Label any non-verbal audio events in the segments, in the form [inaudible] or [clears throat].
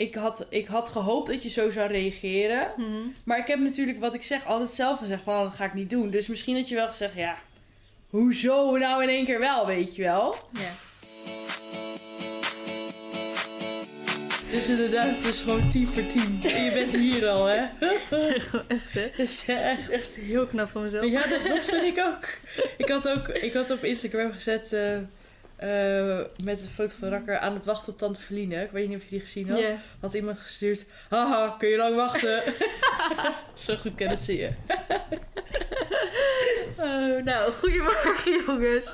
ik had, ik had gehoopt dat je zo zou reageren. Mhm. Maar ik heb natuurlijk, wat ik zeg, altijd zelf gezegd van, oh, dat ga ik niet doen. Dus misschien had je wel gezegd, ja, hoezo nou in één keer wel, weet je wel? Ja. Het is inderdaad, het is gewoon 10 voor 10. En je bent hier al, hè? echt hè? Het is echt... Echt heel knap van mezelf. Ja, dat, dat vind ik ook. Ik had ook, ik had op Instagram gezet eh, eh, met een foto van Rakker aan het wachten op Tante Verline. Ik weet niet of je die gezien had. Had iemand gestuurd, haha, kun je lang wachten? [laughs] Zo goed kennen ze je. [laughs] Oh, nou, goedemorgen jongens.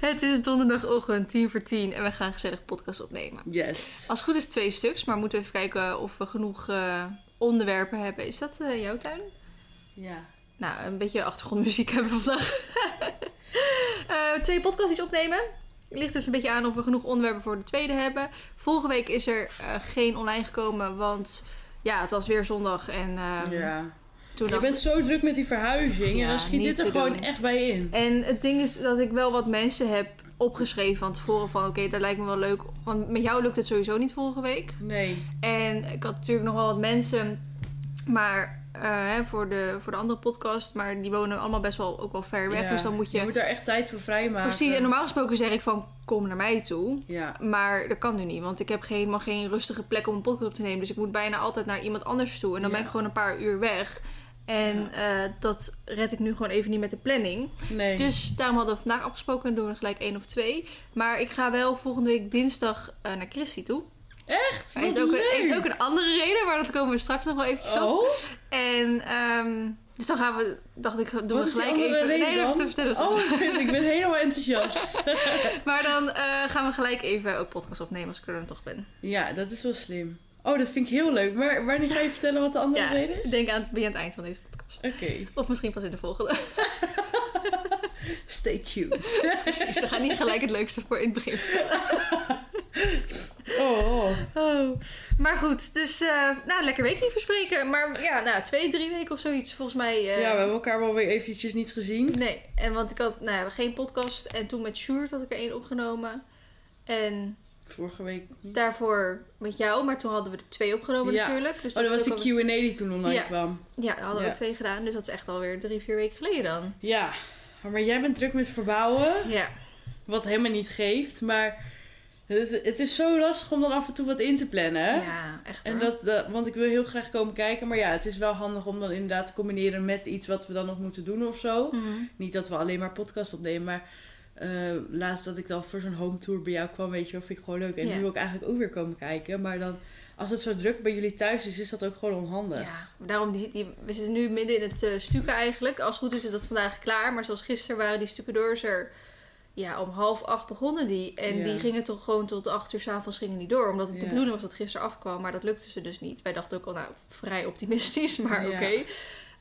Het is donderdagochtend, tien voor tien. En we gaan gezellig podcast opnemen. Yes. Als het goed is twee stuks, maar we moeten even kijken of we genoeg eh, onderwerpen hebben. Is dat eh, jouw tuin? Ja. Nou, een beetje achtergrondmuziek [laughs] hebben we vandaag. Twee podcasts iets opnemen. Het ligt dus een beetje aan of we genoeg onderwerpen voor de tweede hebben. Vorige week is er eh, geen online gekomen, want ja, het was weer zondag. En ehm, ja. toen Je dacht bent zo druk met die verhuizing en dan schiet dit er gewoon doen. echt bij in. En het ding is dat ik wel wat mensen heb opgeschreven van tevoren van oké, dat lijkt me wel leuk. Want met jou lukt het sowieso niet vorige week. Nee. En ik had natuurlijk nog wel wat mensen, maar hè, voor, de, voor de andere podcast, maar die wonen allemaal best wel ook wel ver weg. Ja, Dus dan moet je. Je moet daar echt tijd voor vrijmaken. Precies, en normaal gesproken zeg ik van kom naar mij toe. Ja. Maar dat kan nu niet, want ik heb geen- helemaal geen rustige plek om een podcast op te nemen. Dus ik moet bijna altijd naar iemand anders toe. En dan Ja. ben ik gewoon een paar uur weg. En eh, dat red ik nu gewoon even niet met de planning. Nee. Dus daarom hadden we vandaag afgesproken en doen we er gelijk één of twee. Maar ik ga wel volgende week dinsdag eh, naar Christy toe. Echt? Hij heeft ook, leuk. heeft ook een andere reden, maar dat komen we straks nog wel eventjes op. Oh? En ehm, dus dan gaan we, dacht ik, doen Wat we gelijk even. reden nee, dat te vertellen. Oh, ik, vind, ik ben helemaal [laughs] enthousiast. [laughs] Maar dan eh, gaan we gelijk even ook podcast opnemen als ik er dan toch ben. ja, dat is wel slim. Oh, dat vind ik heel leuk. Maar wanneer ga je vertellen wat de andere Ja, reden is? denk aan, je aan het eind van deze podcast. Oké, Of misschien pas in de volgende. [laughs] stay tuned. Precies, we gaan niet gelijk het leukste voor in het begin vertellen. Oh. Maar goed, dus eh, nou, lekker weekje verspreken. Maar ja, nou, twee, drie weken of zoiets volgens mij. eh, Ja, we hebben elkaar wel weer eventjes niet gezien. Nee, en want ik had nou, ja, geen podcast. En toen met Sjoerd had ik er één opgenomen. En Vorige week niet. daarvoor met jou. Maar toen hadden we er twee opgenomen Ja. natuurlijk. Dus Oh, dat was die Q&A die toen online Ja. kwam. Ja, daar hadden we Ja. ook twee gedaan. Dus dat is echt alweer drie, vier weken geleden dan. Ja, maar jij bent druk met verbouwen. Ja, Wat helemaal niet geeft. Maar het, het is zo lastig om dan af en toe wat in te plannen. ja echt En hoor. dat, dat- want ik wil heel graag komen kijken. Maar ja, het is wel handig om dan inderdaad te combineren met iets wat we dan nog moeten doen of zo. Mhm. Niet dat we alleen maar podcast opnemen, maar eh, laatst dat ik dan voor zo'n home tour bij jou kwam, weet je wel, vind ik gewoon leuk. En nu wil ik eigenlijk ook weer komen kijken. Maar dan, als het zo druk bij jullie thuis is, is dat ook gewoon onhandig. Ja, daarom, die, die, we zitten nu midden in het stukken eigenlijk. Als het goed is, is dat vandaag klaar. Maar zoals gisteren waren die stukendoors er... Ja, om half acht begonnen die. En Ja. die gingen toch gewoon tot acht uur s'avonds gingen die door. Omdat het de bedoeling was dat gisteren afkwam. Maar dat lukte ze dus niet. Wij dachten ook al, nou, vrij optimistisch. [laughs] Maar oké.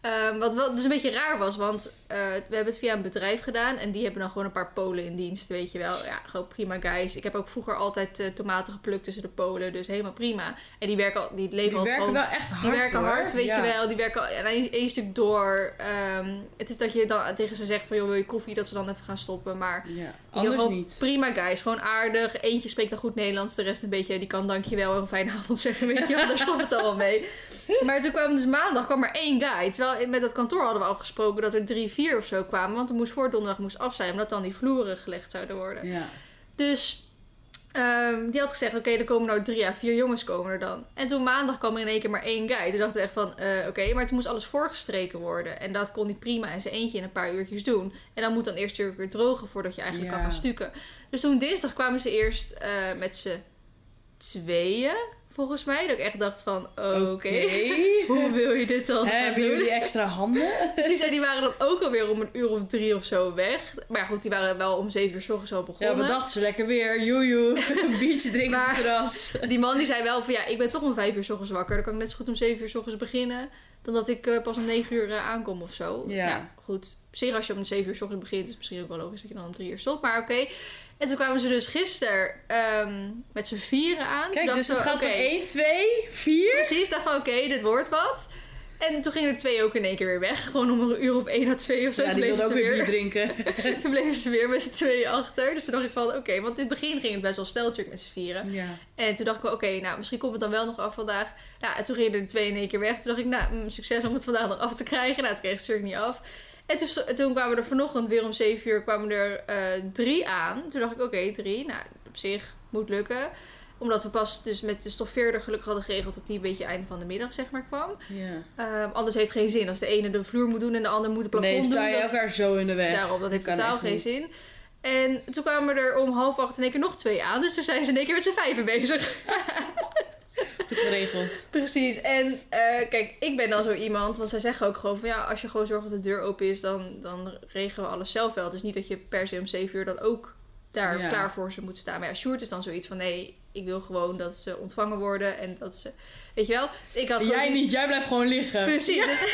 Ehm, wat wel dus een beetje raar was, want eh, we hebben het via een bedrijf gedaan. En die hebben dan gewoon een paar Polen in dienst, weet je wel. Ja, gewoon prima guys. Ik heb ook vroeger altijd eh, tomaten geplukt tussen de Polen. Dus helemaal prima. En die werken al, die leven Die al werken gewoon wel echt hard. die werken hoor. hard, weet Ja. je wel. Die werken al- en één één stuk door. Ehm, het is dat je dan tegen ze zegt van, joh, wil je koffie? Dat ze dan even gaan stoppen. Maar Ja, anders niet. prima guys. Gewoon aardig. Eentje spreekt dan goed Nederlands. De rest een beetje, die kan dankjewel en een fijne [laughs] avond zeggen, weet je wel. Daar stopt het al wel mee. Maar toen kwam dus maandag kwam maar één guy. Terwijl met dat kantoor hadden we afgesproken dat er drie, vier of zo kwamen. Want er moest voor donderdag moest af zijn. Omdat dan die vloeren gelegd zouden worden. Ja. Dus ehm, die had gezegd, oké, er komen nou drie à vier jongens komen er dan. En toen maandag kwam er in één keer maar één guy. Toen dachten we echt van, eh, oké, maar toen moest alles voorgestreken worden. En dat kon hij prima in zijn eentje in een paar uurtjes doen. En dan moet dan eerst weer drogen voordat je eigenlijk kan gaan stukken. Dus toen dinsdag kwamen ze eerst eh, met z'n tweeën, volgens mij. Dat ik echt dacht van, oké, [laughs] hoe wil je dit dan Hebben doen? jullie extra handen? [laughs] Precies, en die waren dan ook alweer om een uur of drie of zo weg. Maar ja, goed, die waren wel om zeven uur s ochtends al Ja, begonnen. wat dachten ze? Lekker weer. Joejoe. [laughs] Een biertje drinken op Maar- het terras. Die man die zei wel van ja, ik ben toch om vijf uur s ochtends wakker. Dan kan ik net zo goed om zeven uur s ochtends beginnen. Dan dat ik eh, pas om negen uur eh, aankom of zo. Ja. Nou, goed. Op zich als je om zeven uur s ochtends begint, is misschien ook wel logisch dat je dan om drie uur stopt. Maar oké. En toen kwamen ze dus gisteren ehm, met z'n vieren aan. Kijk, dus het we, gaat oké, van 1, 2, 4. Precies, dacht van oké, dit wordt wat. En toen gingen er twee ook in één keer weer weg. Gewoon om een uur of één à twee of zo. Ja, toen bleven ze ook weer bier drinken. [laughs] toen bleven ze weer met z'n tweeën achter. Dus toen dacht ik van, oké, want in het begin ging het best wel snel natuurlijk met z'n vieren. Ja. En toen dacht ik wel, oké, nou, misschien komt het dan wel nog af vandaag. Nou, en toen gingen er de twee in één keer weg. Toen dacht ik, nou, mm, succes om het vandaag nog af te krijgen. Nou, het kreeg het natuurlijk niet af. En toen, sto- toen kwamen er vanochtend weer om zeven uur kwamen er eh, drie aan. Toen dacht ik, oké, drie. Nou, op zich moet lukken. Omdat we pas dus met de stoffeerder gelukkig hadden geregeld dat die een beetje einde van de middag, zeg maar, kwam. Ehm, anders heeft het geen zin. Als de ene de vloer moet doen en de ander moet het plafond Nee, sta doen. je elkaar zo in de weg. Daarom, dat heeft totaal geen niet. zin. En toen kwamen er om half acht in één keer nog twee aan. Dus toen zijn ze in één keer met z'n vijven bezig. [laughs] [laughs] Goed geregeld. Precies. En eh, kijk, ik ben dan zo iemand. Want zij zeggen ook gewoon van ja, als je gewoon zorgt dat de deur open is, dan, dan regelen we alles zelf wel. Het is niet dat je per se om zeven uur dan ook daar Ja. klaar voor ze moet staan. Maar ja, Sjoerd is dan zoiets van nee, ik wil gewoon dat ze ontvangen worden. En dat ze, weet je wel. Dus ik had gewoon Jij zoiets- niet, jij blijft gewoon liggen. Precies. Dus, [laughs]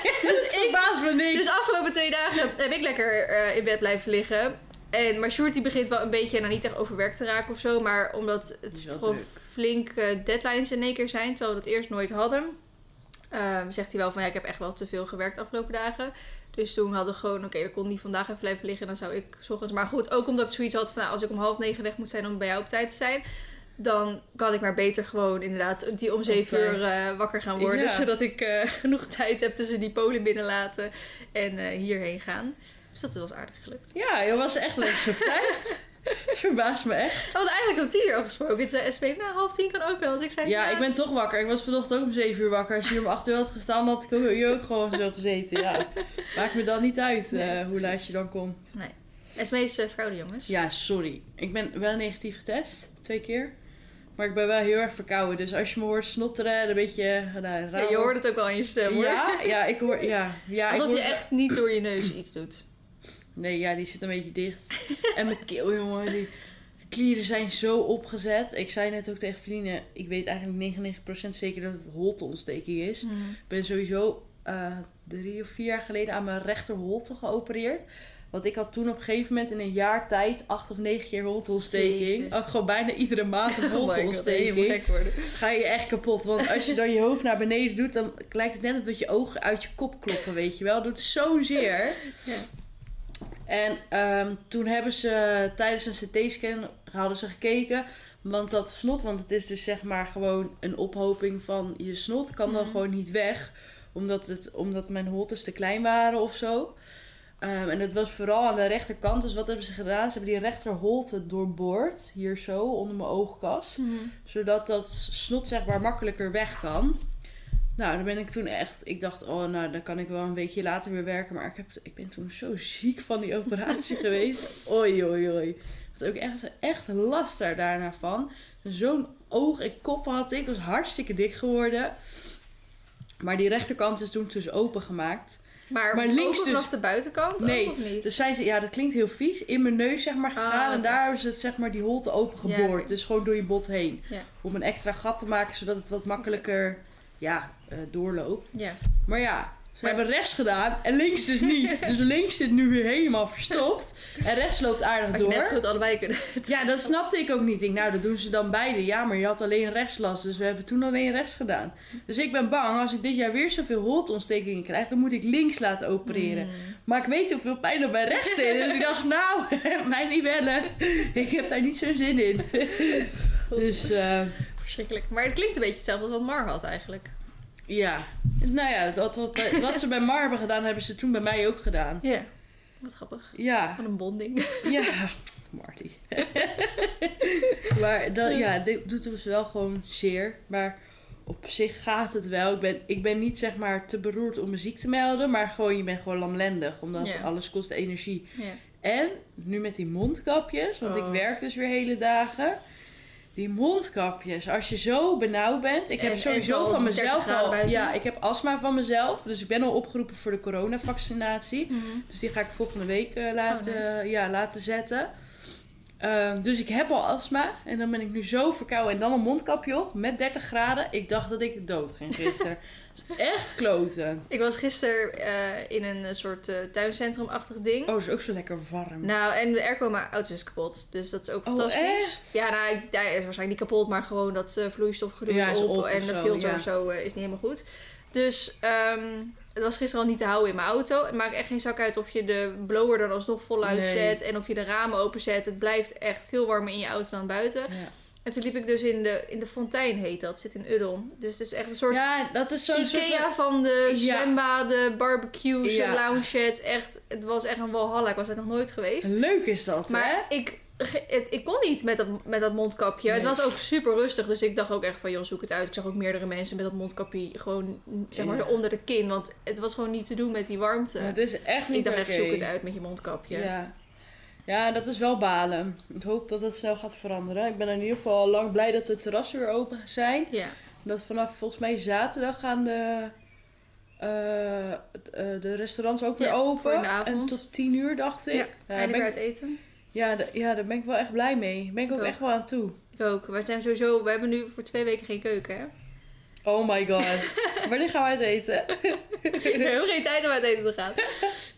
[laughs] Dus ik verbaast me niks. dus de afgelopen twee dagen heb ik lekker eh, in bed blijven liggen. En, maar Sjoerd die begint wel een beetje, nou niet echt overwerkt te raken of zo. Maar omdat Het gewoon druk. Flink eh, deadlines in één keer zijn. Terwijl we dat eerst nooit hadden. ehm, zegt hij wel van ja, ik heb echt wel te veel gewerkt de afgelopen dagen. Dus toen hadden we gewoon, oké, dan kon die vandaag even blijven liggen. Dan zou ik ochtends. Maar goed, ook omdat ik zoiets had van nou, als ik om half negen weg moet zijn om bij jou op tijd te zijn. Dan kan ik maar beter gewoon inderdaad die om zeven uur eh, wakker gaan worden. Ja. Zodat ik eh, [laughs] genoeg tijd heb tussen die polen binnenlaten en hierheen gaan. Dus dat was aardig gelukt. Ja, je was echt lekker op tijd. [laughs] Het verbaast me echt. We hadden eigenlijk om tien uur al gesproken. Toen zei SP, nou half tien kan ook wel. Dus ik zei, Ja, ik ben toch wakker. Ik was vanochtend ook om 7 uur wakker. Als je hier om 8 uur had gestaan, had ik ook- hier ook gewoon zo gezeten. Ja. [laughs] Maakt me dan niet uit eh, hoe laat je dan komt. Nee. Esme is uh, jongens. Ja, sorry. Ik ben wel negatief getest. Twee keer. Maar ik ben wel heel erg verkouden. Dus als je me hoort snotteren en een beetje... eh, Nou, Ja, je hoort het ook wel in je stem hoor. Ja, ja, ik hoor... Ja, ja, ik Alsof hoor je echt niet door je neus iets doet. Nee, ja, die zit een beetje dicht. en mijn keel, jongen, die klieren zijn zo opgezet. Ik zei net ook tegen vrienden, ik weet eigenlijk 99% zeker dat het holteontsteking is. Ik ben sowieso eh, drie of vier jaar geleden aan mijn rechter holte geopereerd. Want ik had toen op een gegeven moment in een jaar tijd acht of negen keer holteontsteking. Ook gewoon bijna iedere maand een [laughs] Oh holteontsteking. worden. Ga je echt kapot. Want als je dan je hoofd naar beneden doet, dan lijkt het net alsof je ogen uit je kop kloppen, weet je wel. Het doet zo zeer. Ja. En ehm, toen hebben ze tijdens een CT-scan hadden ze gekeken. Want dat snot, want het is dus zeg maar gewoon een ophoping van je snot, kan dan Mhm. gewoon niet weg. Omdat, het, omdat mijn holtes te klein waren of zo. Ehm, en dat was vooral aan de rechterkant. Dus wat hebben ze gedaan? Ze hebben die rechterholte doorboord. Hier zo, onder mijn oogkas. Zodat dat snot zeg maar makkelijker weg kan. Nou, dan ben ik toen echt... Ik dacht, oh, nou, dan kan ik wel een weekje later weer werken. Maar ik, heb, ik ben toen zo ziek van die operatie [laughs] geweest. Oei, oei, oei. Had ook echt, echt last daar daarna van. Zo'n oog en kop had ik. Het was hartstikke dik geworden. Maar die rechterkant is toen dus opengemaakt. Maar, Maar maar links dus- de buitenkant Nee, ook of niet? Dus zei ze, ja, dat klinkt heel vies. In mijn neus zeg maar gegaan. Ah, En oké. daar hebben ze het, zeg maar die holte open Ja, geboord. Dus gewoon door je bot heen. Ja. Om een extra gat te maken, zodat het wat makkelijker ja, eh, doorloopt. Ja. Maar ja, ze hebben rechts gedaan en links dus niet. [laughs] dus links zit nu weer helemaal verstopt. En rechts loopt aardig je net door. goed allebei kunnen. [laughs] Ja, dat snapte ik ook niet. Ik denk, nou, dat doen ze dan beide. Ja, maar je had alleen rechts last. Dus we hebben toen alleen rechts gedaan. Dus ik ben bang, als ik dit jaar weer zoveel holtontstekingen krijg, dan moet ik links laten opereren. Hmm. Maar ik weet hoeveel pijn dat bij rechts deed. Dus ik [laughs] dacht, nou, mij niet bellen. Ik heb daar niet zo'n zin in. Dus eh, Verschrikkelijk. Maar het klinkt een beetje hetzelfde als wat Mar had eigenlijk. ja, nou ja, dat, wat, wat ze bij Mar hebben gedaan, hebben ze toen bij mij ook gedaan. Ja. Wat grappig. Ja, Wat een bonding. ja, Marty. [laughs] maar dat, ja, dit doet dus wel gewoon zeer. Maar op zich gaat het wel. Ik ben, ik ben niet zeg maar te beroerd om me ziek te melden, maar gewoon, je bent gewoon lamlendig. Omdat alles kost energie. Ja. En nu met die mondkapjes, want ik Oh. werk dus weer hele dagen. Die mondkapjes, als je zo benauwd bent. Ik heb En- sowieso van 30 mezelf al. buiten. Ja, ik heb astma van mezelf. Dus ik ben al opgeroepen voor de coronavaccinatie. Mhm. Dus die ga ik volgende week eh, laten, Oh, nice. ja, laten zetten. Ehm, dus ik heb al astma. En dan ben ik nu zo verkouden. En dan een mondkapje op met 30 graden. Ik dacht dat ik dood ging gisteren. [laughs] Dat is echt kloten. Ik was gisteren eh, in een eh, soort eh, tuincentrum-achtig ding. Oh, is ook zo lekker warm. Nou, en de airco maar auto is kapot. Dus dat is ook Oh, fantastisch. echt? Ja, nou, ik- is waarschijnlijk niet kapot, maar gewoon dat vloeistofgedoe Ja, is op. en de filter ja. of zo is niet helemaal goed. Dus ehm, het was gisteren al niet te houden in mijn auto. Het maakt echt geen zak uit of je de blower dan alsnog voluit Nee. zet en of je de ramen openzet. Het blijft echt veel warmer in je auto dan buiten. Ja. En toen liep ik dus in de, in de fontein, heet dat. Zit in Uddel. Dus het is echt een soort Ja, dat is zo'n soort Ikea van... van de Ja. zwembaden, barbecues, Ja. lounges. Echt, het was echt een walhalla. Ik was er nog nooit geweest. Leuk is dat, hè? Maar ik, ge- het- ik kon niet met dat, met dat mondkapje. Het was ook super rustig. Dus ik dacht ook echt van, joh, zoek het uit. Ik zag ook meerdere mensen met dat mondkapje gewoon, zeg maar, Ja. onder de kin. Want het was gewoon niet te doen met die warmte. Het is echt niet ik dacht echt, zoek het uit met je mondkapje. Ja. ja, dat is wel balen. Ik hoop dat het snel gaat veranderen. Ik ben in ieder geval al lang blij dat de terrassen weer open zijn. Ja. Dat vanaf volgens mij zaterdag gaan de, eh, eh, de restaurants ook weer Ja, open. En tot tien uur dacht ik. Ja, weer ik, uit eten. Ja, ja, daar ben ik wel echt blij mee. Daar ben ik ook Ik ook. echt wel aan toe. Ik ook. We zijn sowieso, we hebben nu voor twee weken geen keuken, hè? Oh my god. [laughs] Wanneer gaan we uit eten? we hebben geen tijd om uit eten te gaan.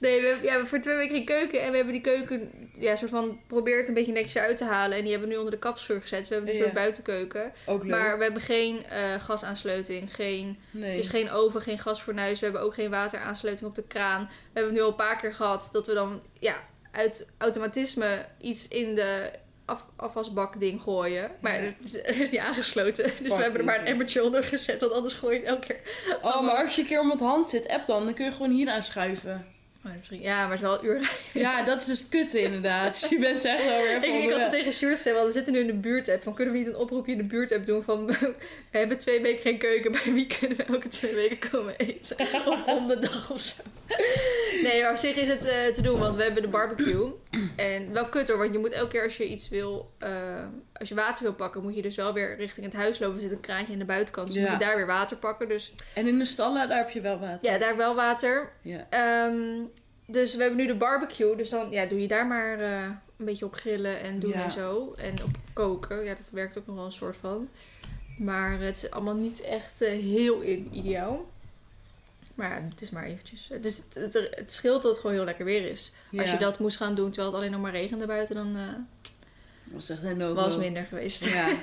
Nee, we, hebben- ja, we hebben voor twee weken geen keuken. En we hebben die keuken, ja, soort van, probeert een beetje netjes uit te halen. En die hebben we nu onder de kapschuur gezet. Dus we hebben een Ja. soort buitenkeuken. Ook leuk. Maar we hebben geen eh, gasaansluiting, geen, nee. dus geen oven, geen gasfornuis. We hebben ook geen wateraansluiting op de kraan. We hebben het nu al een paar keer gehad dat we dan ja, uit automatisme iets in de af, afwasbak ding gooien. Maar Ja. het is, niet aangesloten. [laughs] Dus we hebben er maar een emmertje onder gezet. Want anders gooi je het elke keer. Oh, maar als je een keer om het hand zit, app dan. Dan kun je gewoon hier aanschuiven. Oh, misschien- ja, maar het is wel een uur Ja, dat is dus het kutte inderdaad. Je bent echt wel weer [laughs] Ik, ik had het tegen Sjoerd gezegd, want we zitten nu in de buurtapp. Van kunnen we niet een oproepje in de buurtapp doen van [laughs] we hebben twee weken geen keuken. Bij wie kunnen we elke twee weken komen eten? Of om de dag of zo. Nee, maar op zich is het eh, te doen, want we hebben de barbecue. En wel kut hoor, want je moet elke keer als je iets wil, eh, als je water wil pakken, moet je dus wel weer richting het huis lopen. Er zit een kraantje aan de buitenkant, dus Ja. moet je daar weer water pakken. Dus En in de stallen, daar heb je wel water. ja, daar wel water. Ja. Ehm, dus we hebben nu de barbecue. Dus dan ja, doe je daar maar eh, een beetje op grillen en doen Ja. en zo. En op koken. Ja, dat werkt ook nog wel een soort van. Maar het is allemaal niet echt heel i- ideaal. Maar ja, het is maar eventjes. Het, is, het, het, het scheelt dat het gewoon heel lekker weer is. Als je dat moest gaan doen terwijl het alleen nog maar regende buiten, dan eh, was echt een no was minder geweest. Ja. [laughs]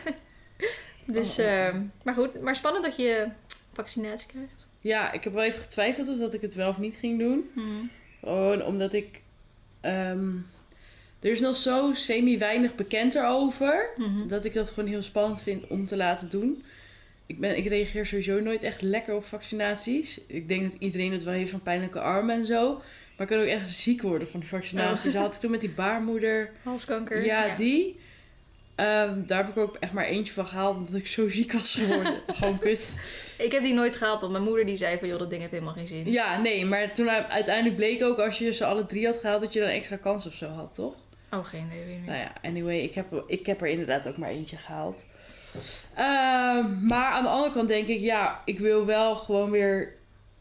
Dus, Oh, ehm, maar goed. Maar spannend dat je vaccinatie krijgt. ja, ik heb wel even getwijfeld of dat ik het wel of niet ging doen. Gewoon omdat ik... ehm, er is nog zo semi-weinig bekend erover. Mhm. Dat ik dat gewoon heel spannend vind om te laten doen. Ik, ben, ik reageer sowieso nooit echt lekker op vaccinaties. Ik denk dat iedereen het wel heeft van pijnlijke armen en zo. Maar ik kan ook echt ziek worden van die vaccinaties. Oh. Ze had het toen met die baarmoeder. Halskanker. Ja, die. Ehm, daar heb ik ook echt maar eentje van gehaald. Omdat ik zo ziek was geworden. [laughs] Gewoon kut. Ik heb die nooit gehaald, want mijn moeder die zei van... joh, dat ding heeft helemaal geen zin. Ja, nee. Maar toen uiteindelijk bleek ook als je ze alle drie had gehaald... dat je dan extra kans of zo had, toch? Oh, geen idee. weet ik niet. Nou ja, anyway, ik heb, ik heb er inderdaad ook maar eentje gehaald. Ehm, maar aan de andere kant denk ik, ja, ik wil wel gewoon weer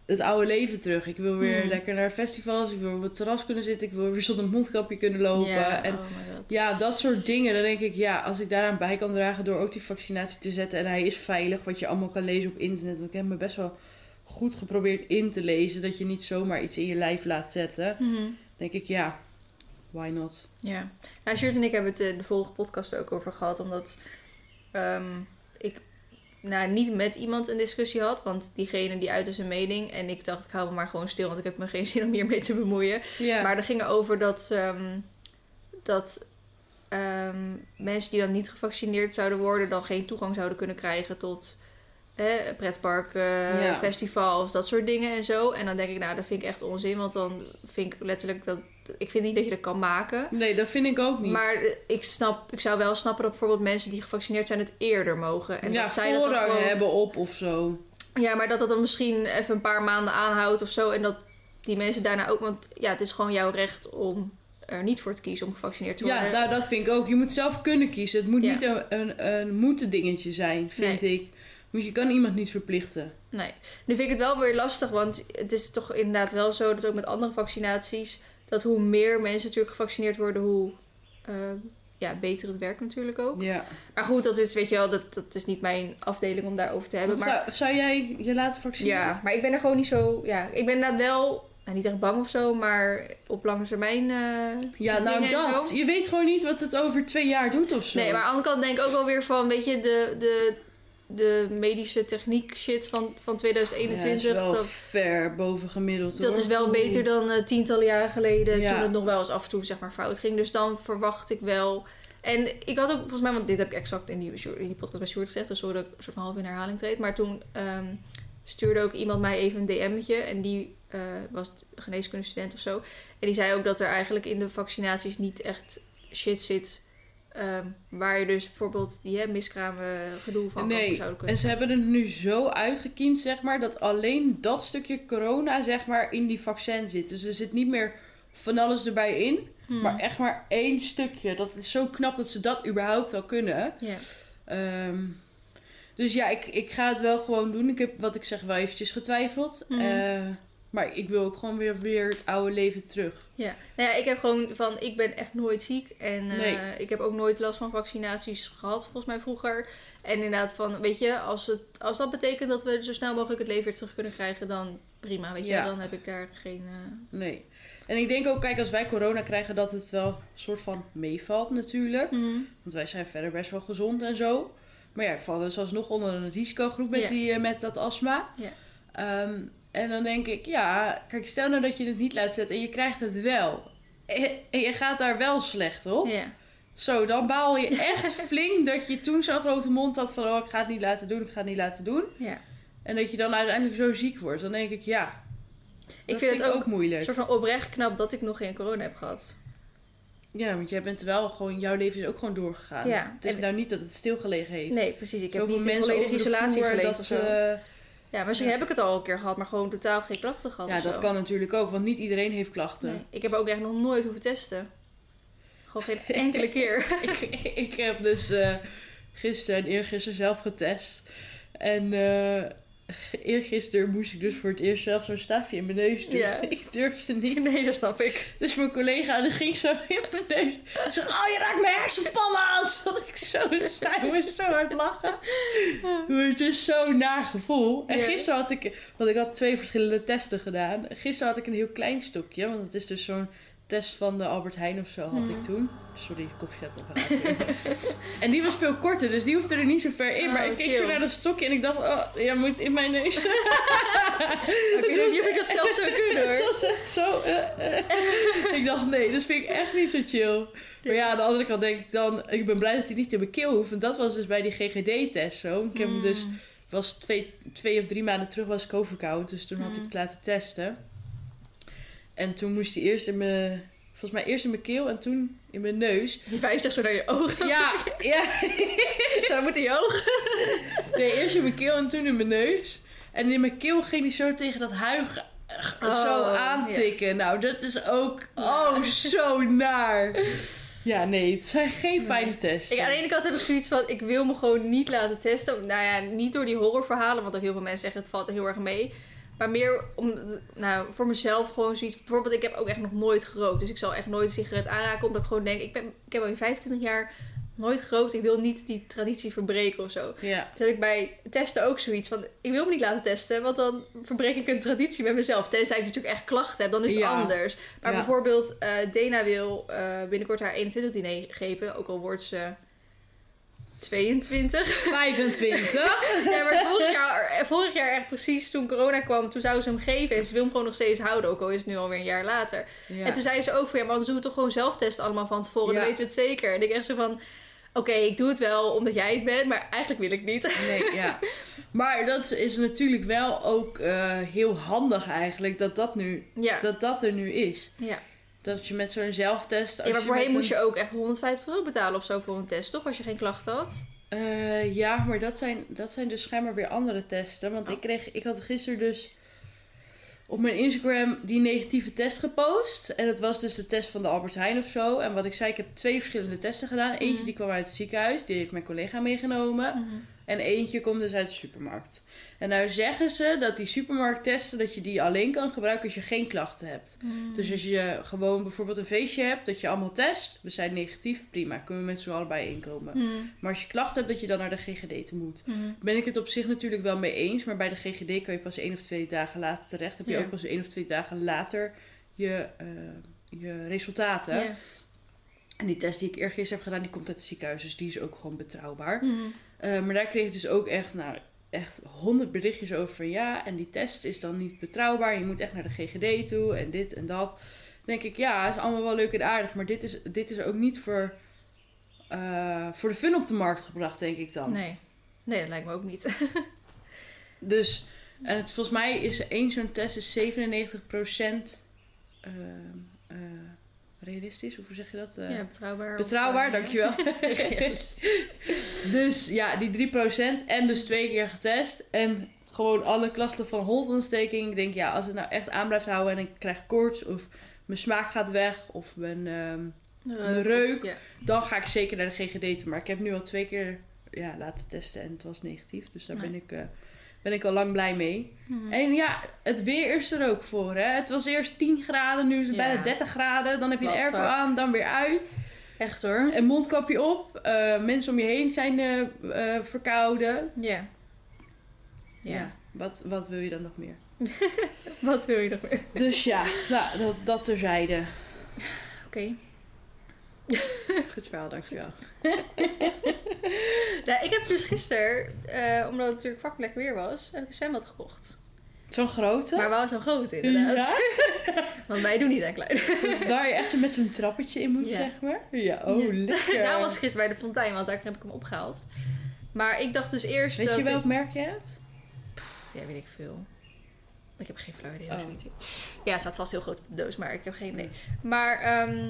het oude leven terug. Ik wil weer Hmm. lekker naar festivals, ik wil op het terras kunnen zitten, ik wil weer zonder mondkapje kunnen lopen. En oh god. ja, dat soort dingen. Dan denk ik, ja, als ik daaraan bij kan dragen door ook die vaccinatie te zetten en hij is veilig, wat je allemaal kan lezen op internet. Want ik heb me best wel goed geprobeerd in te lezen dat je niet zomaar iets in je lijf laat zetten. Mhm. denk ik, ja, why not? Ja. Nou, Sjoerd en ik hebben het in de vorige podcast ook over gehad. Omdat ehm, ik nou, niet met iemand een discussie had. Want diegene die uitte zijn mening. En ik dacht, ik hou me maar gewoon stil. Want ik heb me geen [laughs] zin om hiermee te bemoeien. Maar er ging over dat, ehm, dat ehm, mensen die dan niet gevaccineerd zouden worden... dan geen toegang zouden kunnen krijgen tot hè, pretparken, Ja. festivals, dat soort dingen en zo. En dan denk ik, nou, dat vind ik echt onzin. Want dan vind ik letterlijk dat... Ik vind niet dat je dat kan maken. Nee, dat vind ik ook niet. Maar ik, snap, ik zou wel snappen dat bijvoorbeeld mensen die gevaccineerd zijn het eerder mogen. En ja, dat zij dat dan gewoon- hebben op of zo. Ja, maar dat dat dan misschien even een paar maanden aanhoudt of zo. En dat die mensen daarna ook... Want ja, het is gewoon jouw recht om er niet voor te kiezen om gevaccineerd te worden. Ja, nou, dat vind ik ook. Je moet zelf kunnen kiezen. Het moet Ja. niet een, een, een moeten dingetje zijn, vind ik. Moet, je kan iemand niet verplichten. Nee. Nu vind ik het wel weer lastig, want het is toch inderdaad wel zo dat ook met andere vaccinaties, dat hoe meer mensen natuurlijk gevaccineerd worden, hoe eh, ja, beter het werkt natuurlijk ook. Ja. Maar goed, dat is, weet je wel, dat, dat is niet mijn afdeling om daarover te hebben. Want Maar, zou, zou jij je laten vaccineren? ja, maar ik ben er gewoon niet zo, ja, ik ben inderdaad wel, nou, niet echt bang of zo, maar op lange termijn. eh, Ja, nou dat. Je weet gewoon niet wat het over twee jaar doet of zo. Nee, maar aan de andere kant denk ik ook wel weer van, weet je, de, de de medische techniek shit van, van Ja, 2021. is wel dat, ver boven gemiddeld hoor. dat is wel beter dan eh, tientallen jaren geleden. Ja. Toen het nog wel eens af en toe zeg maar, fout ging. Dus dan verwacht ik wel. En ik had ook volgens mij, want dit heb ik exact in die, in die podcast bij Sjoerd gezegd. Dus sorry dat ik een soort van half in herhaling treed. Maar toen ehm, stuurde ook iemand mij even een DM'tje. En die eh, was geneeskundestudent of zo. En die zei ook dat er eigenlijk in de vaccinaties niet echt shit zit. Ehm, waar je dus bijvoorbeeld die hè, miskramen gedoe van Nee, zouden kunnen. en ze hebben het nu zo uitgekiend, zeg maar, dat alleen dat stukje corona, zeg maar, in die vaccin zit. Dus er zit niet meer van alles erbij in, Hmm. maar echt maar één stukje. Dat is zo knap dat ze dat überhaupt al kunnen. Ja. Ehm, dus ja, ik, ik ga het wel gewoon doen. Ik heb, wat ik zeg, wel eventjes getwijfeld. Mhm. Eh, maar ik wil ook gewoon weer, weer het oude leven terug. Ja, nou ja, ik heb gewoon van, ik ben echt nooit ziek. En eh, ik heb ook nooit last van vaccinaties gehad, volgens mij vroeger. En inderdaad van, weet je, als, het, als dat betekent dat we zo snel mogelijk het leven weer terug kunnen krijgen, dan prima, weet je. Ja. Dan heb ik daar geen... eh, Nee. En ik denk ook, kijk, als wij corona krijgen, dat het wel een soort van meevalt natuurlijk. Want wij zijn verder best wel gezond en zo. Maar ja, ik val dus alsnog onder een risicogroep met, die, eh, met dat astma. Ja. Ehm, en dan denk ik, ja, kijk, stel nou dat je het niet laat zetten en je krijgt het wel. En je gaat daar wel slecht op. Ja. Zo, dan baal je echt [laughs] flink dat je toen zo'n grote mond had van... oh, ik ga het niet laten doen, ik ga het niet laten doen. ja. En dat je dan uiteindelijk zo ziek wordt. Dan denk ik, ja, Ik vind het ook een moeilijk. soort van oprecht knap dat ik nog geen corona heb gehad. Ja, want jij bent wel gewoon... Jouw leven is ook gewoon doorgegaan. Ja, Het is en- nou niet dat het stilgelegen heeft. Nee, precies. Ik heb Zoveel niet in volledige isolatie geleefd dat of zo. ze- Ja, misschien Ja. heb ik het al een keer gehad, maar gewoon totaal geen klachten gehad Ja, dat zo. kan natuurlijk ook, want niet iedereen heeft klachten. Nee, ik heb ook echt nog nooit hoeven testen. Gewoon geen [laughs] enkele keer. ik, ik heb dus eh gisteren en eergisteren zelf getest. En eh eergisteren moest ik dus voor het eerst zelf zo'n staafje in mijn neus doen. [laughs] Ik durfde niet. Nee, dat snap ik. Dus mijn collega die ging zo in mijn neus. Ze zegt, oh je raakt mijn hersenpan aan. Dat ik zo, zij moest zo hard lachen. Maar het is zo'n naar gevoel. En gisteren had ik, want ik had twee verschillende testen gedaan. Gisteren had ik een heel klein stokje. Want het is dus zo'n test van de Albert Heijn of zo had ik toen. Sorry, koffiezetapparaat. [laughs] en die was veel korter, dus die hoefde er niet zo ver in. maar Oh, ik keek zo naar dat stokje en ik dacht, oh, jij moet in mijn neus. [laughs] [laughs] Ik weet niet of ik dat zelf zou kunnen hoor. was echt zo. eh, eh. ik dacht, nee, dat vind ik echt niet zo chill. Maar ja, aan de andere kant denk ik dan, ik ben blij dat hij niet in mijn keel hoeft. En dat was dus bij die GGD-test zo. Ik heb hem dus, was twee, twee of drie maanden terug was ik overkoud. Dus toen had ik Mm. het laten testen. En toen moest hij eerst in mijn, volgens mij eerst in mijn keel en toen in mijn neus. Je wijst echt zo naar je ogen. Ja, ja. [laughs] Daar moet je ogen. Nee, eerst in mijn keel en toen in mijn neus. En in mijn keel ging hij zo tegen dat huig Oh, zo aantikken. Nou, dat is ook oh, zo naar. Ja, nee, het zijn geen fijne tests. Ik, aan de ene kant heb ik zoiets van, ik wil me gewoon niet laten testen. Nou ja, niet door die horrorverhalen, want ook heel veel mensen zeggen het valt er heel erg mee. Maar meer om, nou, voor mezelf gewoon zoiets. Bijvoorbeeld, ik heb ook echt nog nooit gerookt. Dus ik zal echt nooit een sigaret aanraken. Omdat ik gewoon denk, ik, ben, ik heb al in 25 jaar nooit gerookt. Ik wil niet die traditie verbreken of zo. Ja, Dus heb ik bij testen ook zoiets van, ik wil me niet laten testen. Want dan verbreek ik een traditie met mezelf. Tenzij ik natuurlijk echt klachten heb, dan is het Ja. anders. Maar Ja. bijvoorbeeld, eh Dena wil eh, binnenkort haar 21 diner geven. Ook al wordt ze 22. 25. [laughs] Ja, maar vorig jaar, vorig jaar echt precies toen corona kwam, toen zou ze hem geven. En ze wil hem gewoon nog steeds houden, ook al is het nu alweer een jaar later. Ja. En toen zei ze ook van, ja, maar dan doen we toch gewoon zelf testen allemaal van tevoren. Dan Ja. weten we het zeker. En ik echt zo van, oké, ik doe het wel omdat jij het bent, maar eigenlijk wil ik niet. Nee, ja. [laughs] Maar dat is natuurlijk wel ook eh, heel handig eigenlijk dat dat, nu, Ja, dat dat er nu is. ja. Dat je met zo'n zelftest... Als ja maar voorheen moest een- je ook echt 150 euro betalen of zo voor een test, toch? Als je geen klachten had. Eh, ja, maar dat zijn, dat zijn dus schijnbaar weer andere testen. Want Oh. ik, kreeg, ik had gisteren dus op mijn Instagram die negatieve test gepost. En dat was dus de test van de Albert Heijn of zo. En wat ik zei, ik heb twee verschillende testen gedaan. Eentje Mhm. die kwam uit het ziekenhuis, die heeft mijn collega meegenomen. En eentje komt dus uit de supermarkt. En nou zeggen ze dat die supermarkttesten, dat je die alleen kan gebruiken als je geen klachten hebt. Dus als je gewoon bijvoorbeeld een feestje hebt, dat je allemaal test. We zijn negatief, prima, kunnen we met z'n allebei inkomen. Hmm. Maar als je klachten hebt, dat je dan naar de GGD te moet. Hmm. Ben ik het op zich natuurlijk wel mee eens. Maar bij de GGD kan je pas één of twee dagen later terecht. Heb je Ja. ook pas één of twee dagen later je, eh, je resultaten. En die test die ik eergisteren heb gedaan, die komt uit het ziekenhuis. Dus die is ook gewoon betrouwbaar. Hmm. Eh, maar daar kreeg ik dus ook echt, nou, echt honderd berichtjes over ja, en die test is dan niet betrouwbaar. Je moet echt naar de GGD toe en dit en dat. Dan denk ik, ja, is allemaal wel leuk en aardig, maar dit is, dit is ook niet voor, eh, voor de fun op de markt gebracht, denk ik dan. Nee. Nee, dat lijkt me ook niet. [laughs] Dus, en het, volgens mij is één zo'n test is 97% ehm, eh, realistisch. Hoe zeg je dat? Eh, ja, betrouwbaar. betrouwbaar, Of, eh, dankjewel. [laughs] [laughs] Dus ja, die 3% en dus twee keer getest. En gewoon alle klachten van holtontsteking. Ik denk, ja, als het nou echt aan blijft houden en ik krijg koorts of mijn smaak gaat weg of mijn, Mijn reuk. Ja. dan ga ik zeker naar de GGD. Maar ik heb nu al twee keer ja, laten testen en het was negatief. Dus daar Nee. ben, ik, eh, ben ik al lang blij mee. Mhm. En ja, het weer is er ook voor. Hè? Het was eerst 10 graden, nu is het Ja. bijna 30 graden. Dan heb je een Wat airco fuck. aan, dan weer uit. Echt hoor. En mondkapje op. Eh, mensen om je heen zijn eh, eh, verkouden. Ja. Ja. Ja. Wat, wat wil je dan nog meer? [laughs] Wat wil je nog meer? Dus ja, nou, dat, dat terzijde. Oké. [laughs] Goed verhaal, dankjewel. [laughs] Nou, ik heb dus gisteren, eh, omdat het natuurlijk fucking lekker weer was, heb ik een zwembad gekocht. Zo'n grote? Maar wel zo'n groot inderdaad. Ja? [laughs] Want wij doen niet aan klein. Daar je echt zo met zo'n trappetje in moet, Ja. zeg maar. Ja, oh, Ja. lekker. Nou was gisteren bij de fontein, want daar heb ik hem opgehaald. Maar ik dacht dus eerst Weet dat... je welk ik- merk je hebt? Ja, weet ik veel. Ik heb geen flauw idee. Oh. Oh. Ja, het staat vast heel groot op de doos, maar ik heb geen idee. Maar ehm,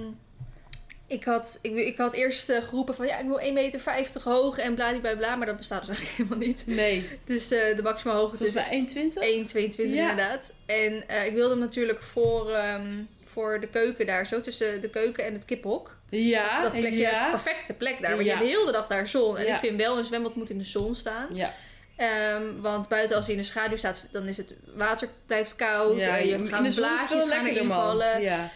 ik, had, ik, ik had eerst eh, geroepen van ja, ik wil 1,50 meter hoog en bladibladibla, maar dat bestaat dus [laughs] eigenlijk helemaal niet. Nee. Dus eh, de maximale hoogte is mij 1,20? 1,22 Ja. inderdaad. En eh, ik wilde hem natuurlijk voor, ehm, voor de keuken daar, zo tussen de keuken en het kiphok. Ja, dat plekje is een perfecte plek daar, want Ja. je hebt de hele dag daar zon. En ik vind wel, een zwembad moet in de zon staan. Ja, Ehm, want buiten als hij in de schaduw staat, dan is het water blijft koud. ja je in gaat de blaadjes gaan erin vallen. Ja.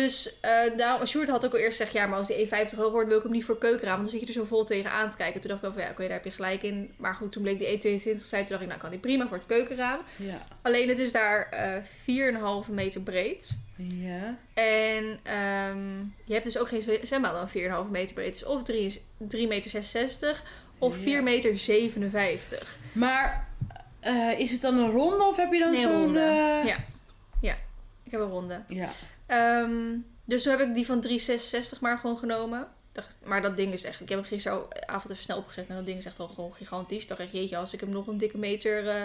Dus uh, daarom, Sjoerd had ook al eerst gezegd, ja, maar als die 1,50 hoog wordt, wil ik hem niet voor keukenraam. Want dan zit je er zo vol tegenaan te kijken. Toen dacht ik wel van, ja, oké, daar heb je gelijk in. Maar goed, toen bleek die 1,22 zei, toen dacht ik, nou kan die prima voor het keukenraam. Ja. Alleen het is daar eh 4,5 meter breed. Ja. En ehm, je hebt dus ook geen zwe- zwembad dan 4,5 meter breed. Dus of 3 meter 66 of Ja. 4 meter 57. Maar eh, is het dan een ronde of heb je dan Nee, zo'n... eh, Ja. Ik heb een ronde. ja. Ehm, dus toen heb ik die van 366 maar gewoon genomen. Maar dat ding is echt... Ik heb hem gisteravond even snel opgezet. En dat ding is echt al gewoon gigantisch. Dacht echt, jeetje, als ik hem nog een dikke meter... eh,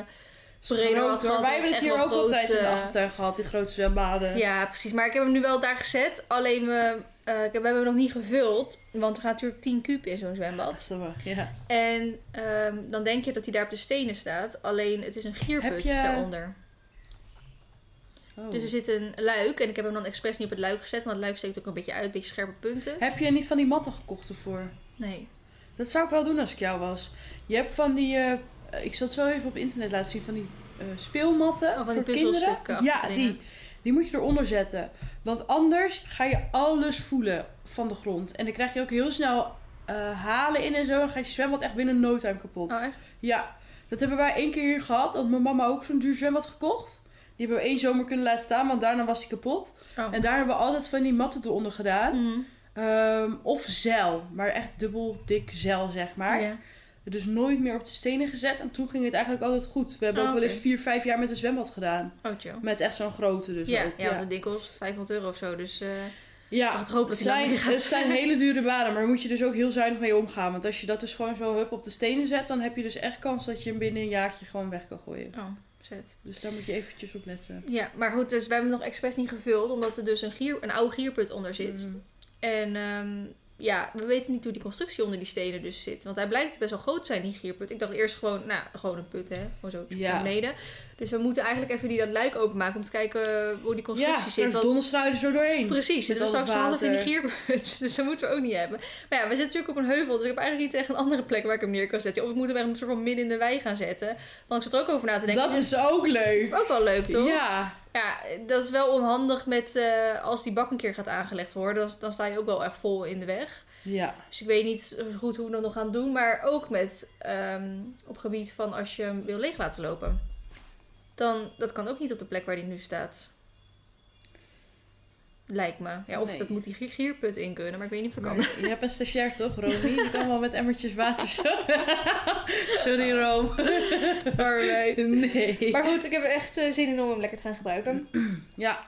breder Groot, had gehad, Wij hebben het hier ook groot, altijd in de eh, achtertuin gehad, die grote zwembaden. ja, precies. Maar ik heb hem nu wel daar gezet. Alleen we, eh, ik heb- we hebben hem nog niet gevuld. Want er gaat natuurlijk 10 kuub in zo'n Dat zwembad. is toch wel- ja. En ehm, dan denk je dat hij daar op de stenen staat. Alleen het is een gierput je- daaronder. Oh. Dus er zit een luik. En ik heb hem dan expres niet op het luik gezet. Want het luik steekt ook een beetje uit. Een beetje scherpe punten. Heb je niet van die matten gekocht ervoor? Nee. Dat zou ik wel doen als ik jou was. Je hebt van die... eh, ik zal het zo even op internet laten zien. Van die eh, speelmatten Oh, van die voor kinderen. Ja, dingen. die. Die moet je eronder zetten. Want anders ga je alles voelen van de grond. En dan krijg je ook heel snel eh, halen in en zo. Dan gaat je zwembad echt binnen no time kapot. Oh, echt? Ja, dat hebben wij één keer hier gehad. Had mijn mama ook zo'n duur zwembad gekocht. Die hebben we één zomer kunnen laten staan, want daarna was die kapot. Oh. En daar hebben we altijd van die matten eronder gedaan. Mhm. Ehm, of zeil, maar echt dubbel dik zeil, zeg maar. Ja. Dus nooit meer op de stenen gezet. En toen ging het eigenlijk altijd goed. We hebben Oh, ook wel eens vier, vijf jaar met een zwembad gedaan. Oh, chill. Met echt zo'n grote dus ja, ook. ja, want dat ding kost 500 euro of zo. Dus eh, Ja, het hij zijn, het zijn [laughs] hele dure banen, maar daar moet je dus ook heel zuinig mee omgaan. Want als je dat dus gewoon zo hup op de stenen zet, dan heb je dus echt kans dat je hem binnen een jaartje gewoon weg kan gooien. oh, Dus daar moet je eventjes op letten. Ja, maar goed, dus we hebben hem nog expres niet gevuld. Omdat er dus een, gier, een oude gierput onder zit. Mm. En ehm, ja, we weten niet hoe die constructie onder die stenen dus zit. Want hij blijkt best wel groot zijn, die gierput. Ik dacht eerst gewoon, nou, gewoon een put, hè. Gewoon zo Ja. naar beneden. Dus we moeten eigenlijk even die dat luik openmaken om te kijken hoe die constructie Ja, zit. Want donderstruiden zo doorheen. Precies, het het straks half in die water. gierput. [laughs] Dus dat moeten we ook niet hebben. Maar ja, we zitten natuurlijk op een heuvel. Dus ik heb eigenlijk niet echt een andere plek waar ik hem neer kan zetten. Of ik moet hem echt een soort van midden in de wei gaan zetten. Want ik zat er ook over na te denken. Dat is ook leuk. is ook wel leuk, toch? Ja, Ja, dat is wel onhandig met eh, als die bak een keer gaat aangelegd worden. Dan, dan sta je ook wel echt vol in de weg. ja. Dus ik weet niet goed hoe we dat nog gaan doen. Maar ook met ehm, op gebied van als je hem wil leeg laten lopen. Dan, dat kan ook niet op de plek waar die nu staat. Lijkt me. Ja, of Nee. dat moet die gier- gierput in kunnen, maar ik weet niet of ik kan. Je hebt een stagiair toch, Romy? Die kan wel met emmertjes water zo. [laughs] Sorry, Rom. Alright. Nee. Maar goed, ik heb echt eh, zin in om hem lekker te gaan gebruiken. [clears throat] Ja,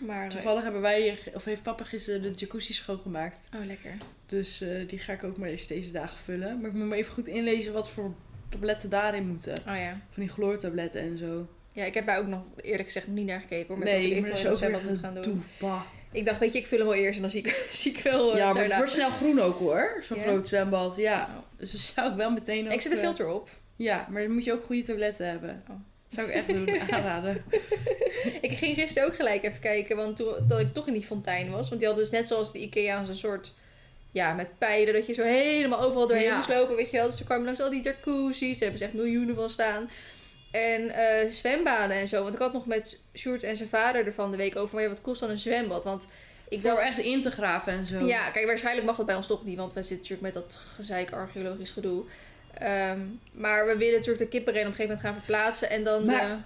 Maar, eh, toevallig hebben wij, of heeft papa gisteren de jacuzzi schoongemaakt. Oh, lekker. Dus eh, die ga ik ook maar eens deze dagen vullen. Maar ik moet me even goed inlezen wat voor tabletten daarin moeten. Oh ja. Van die chloortabletten en zo. Ja, ik heb daar ook nog eerlijk gezegd niet naar gekeken. Hoor, maar ik nee, Sven wat moet gaan doen. Bah. Ik dacht, weet je, ik vul hem wel eerst en dan zie ik, [laughs] zie ik wel eh, Ja, maar het wordt snel groen ook hoor. Zo'n groot zwembad. Ja. Dus dat zou ik wel meteen ook... Ik zet de eh, filter op. Ja, maar dan moet je ook goede tabletten hebben. Oh. Zou ik echt doen, [laughs] aanraden. Ik ging gisteren ook gelijk even kijken, want toen dat ik toch in die fontein was. Want die hadden dus net zoals de Ikea's een soort, ja, met pijlen, dat je zo helemaal overal doorheen Ja. moest lopen, weet je wel. Dus er kwamen langs al die jacuzzi's, daar hebben ze echt miljoenen van staan. En eh, zwembaden en zo. Want ik had nog met Sjoerd en zijn vader er van de week over, maar ja, wat kost dan een zwembad? Want ik Voor dacht, echt in te graven en zo. ja, kijk, waarschijnlijk mag dat bij ons toch niet, want we zitten natuurlijk met dat gezeik archeologisch gedoe. Ehm, maar we willen natuurlijk de kippenren op een gegeven moment gaan verplaatsen en dan... Maar-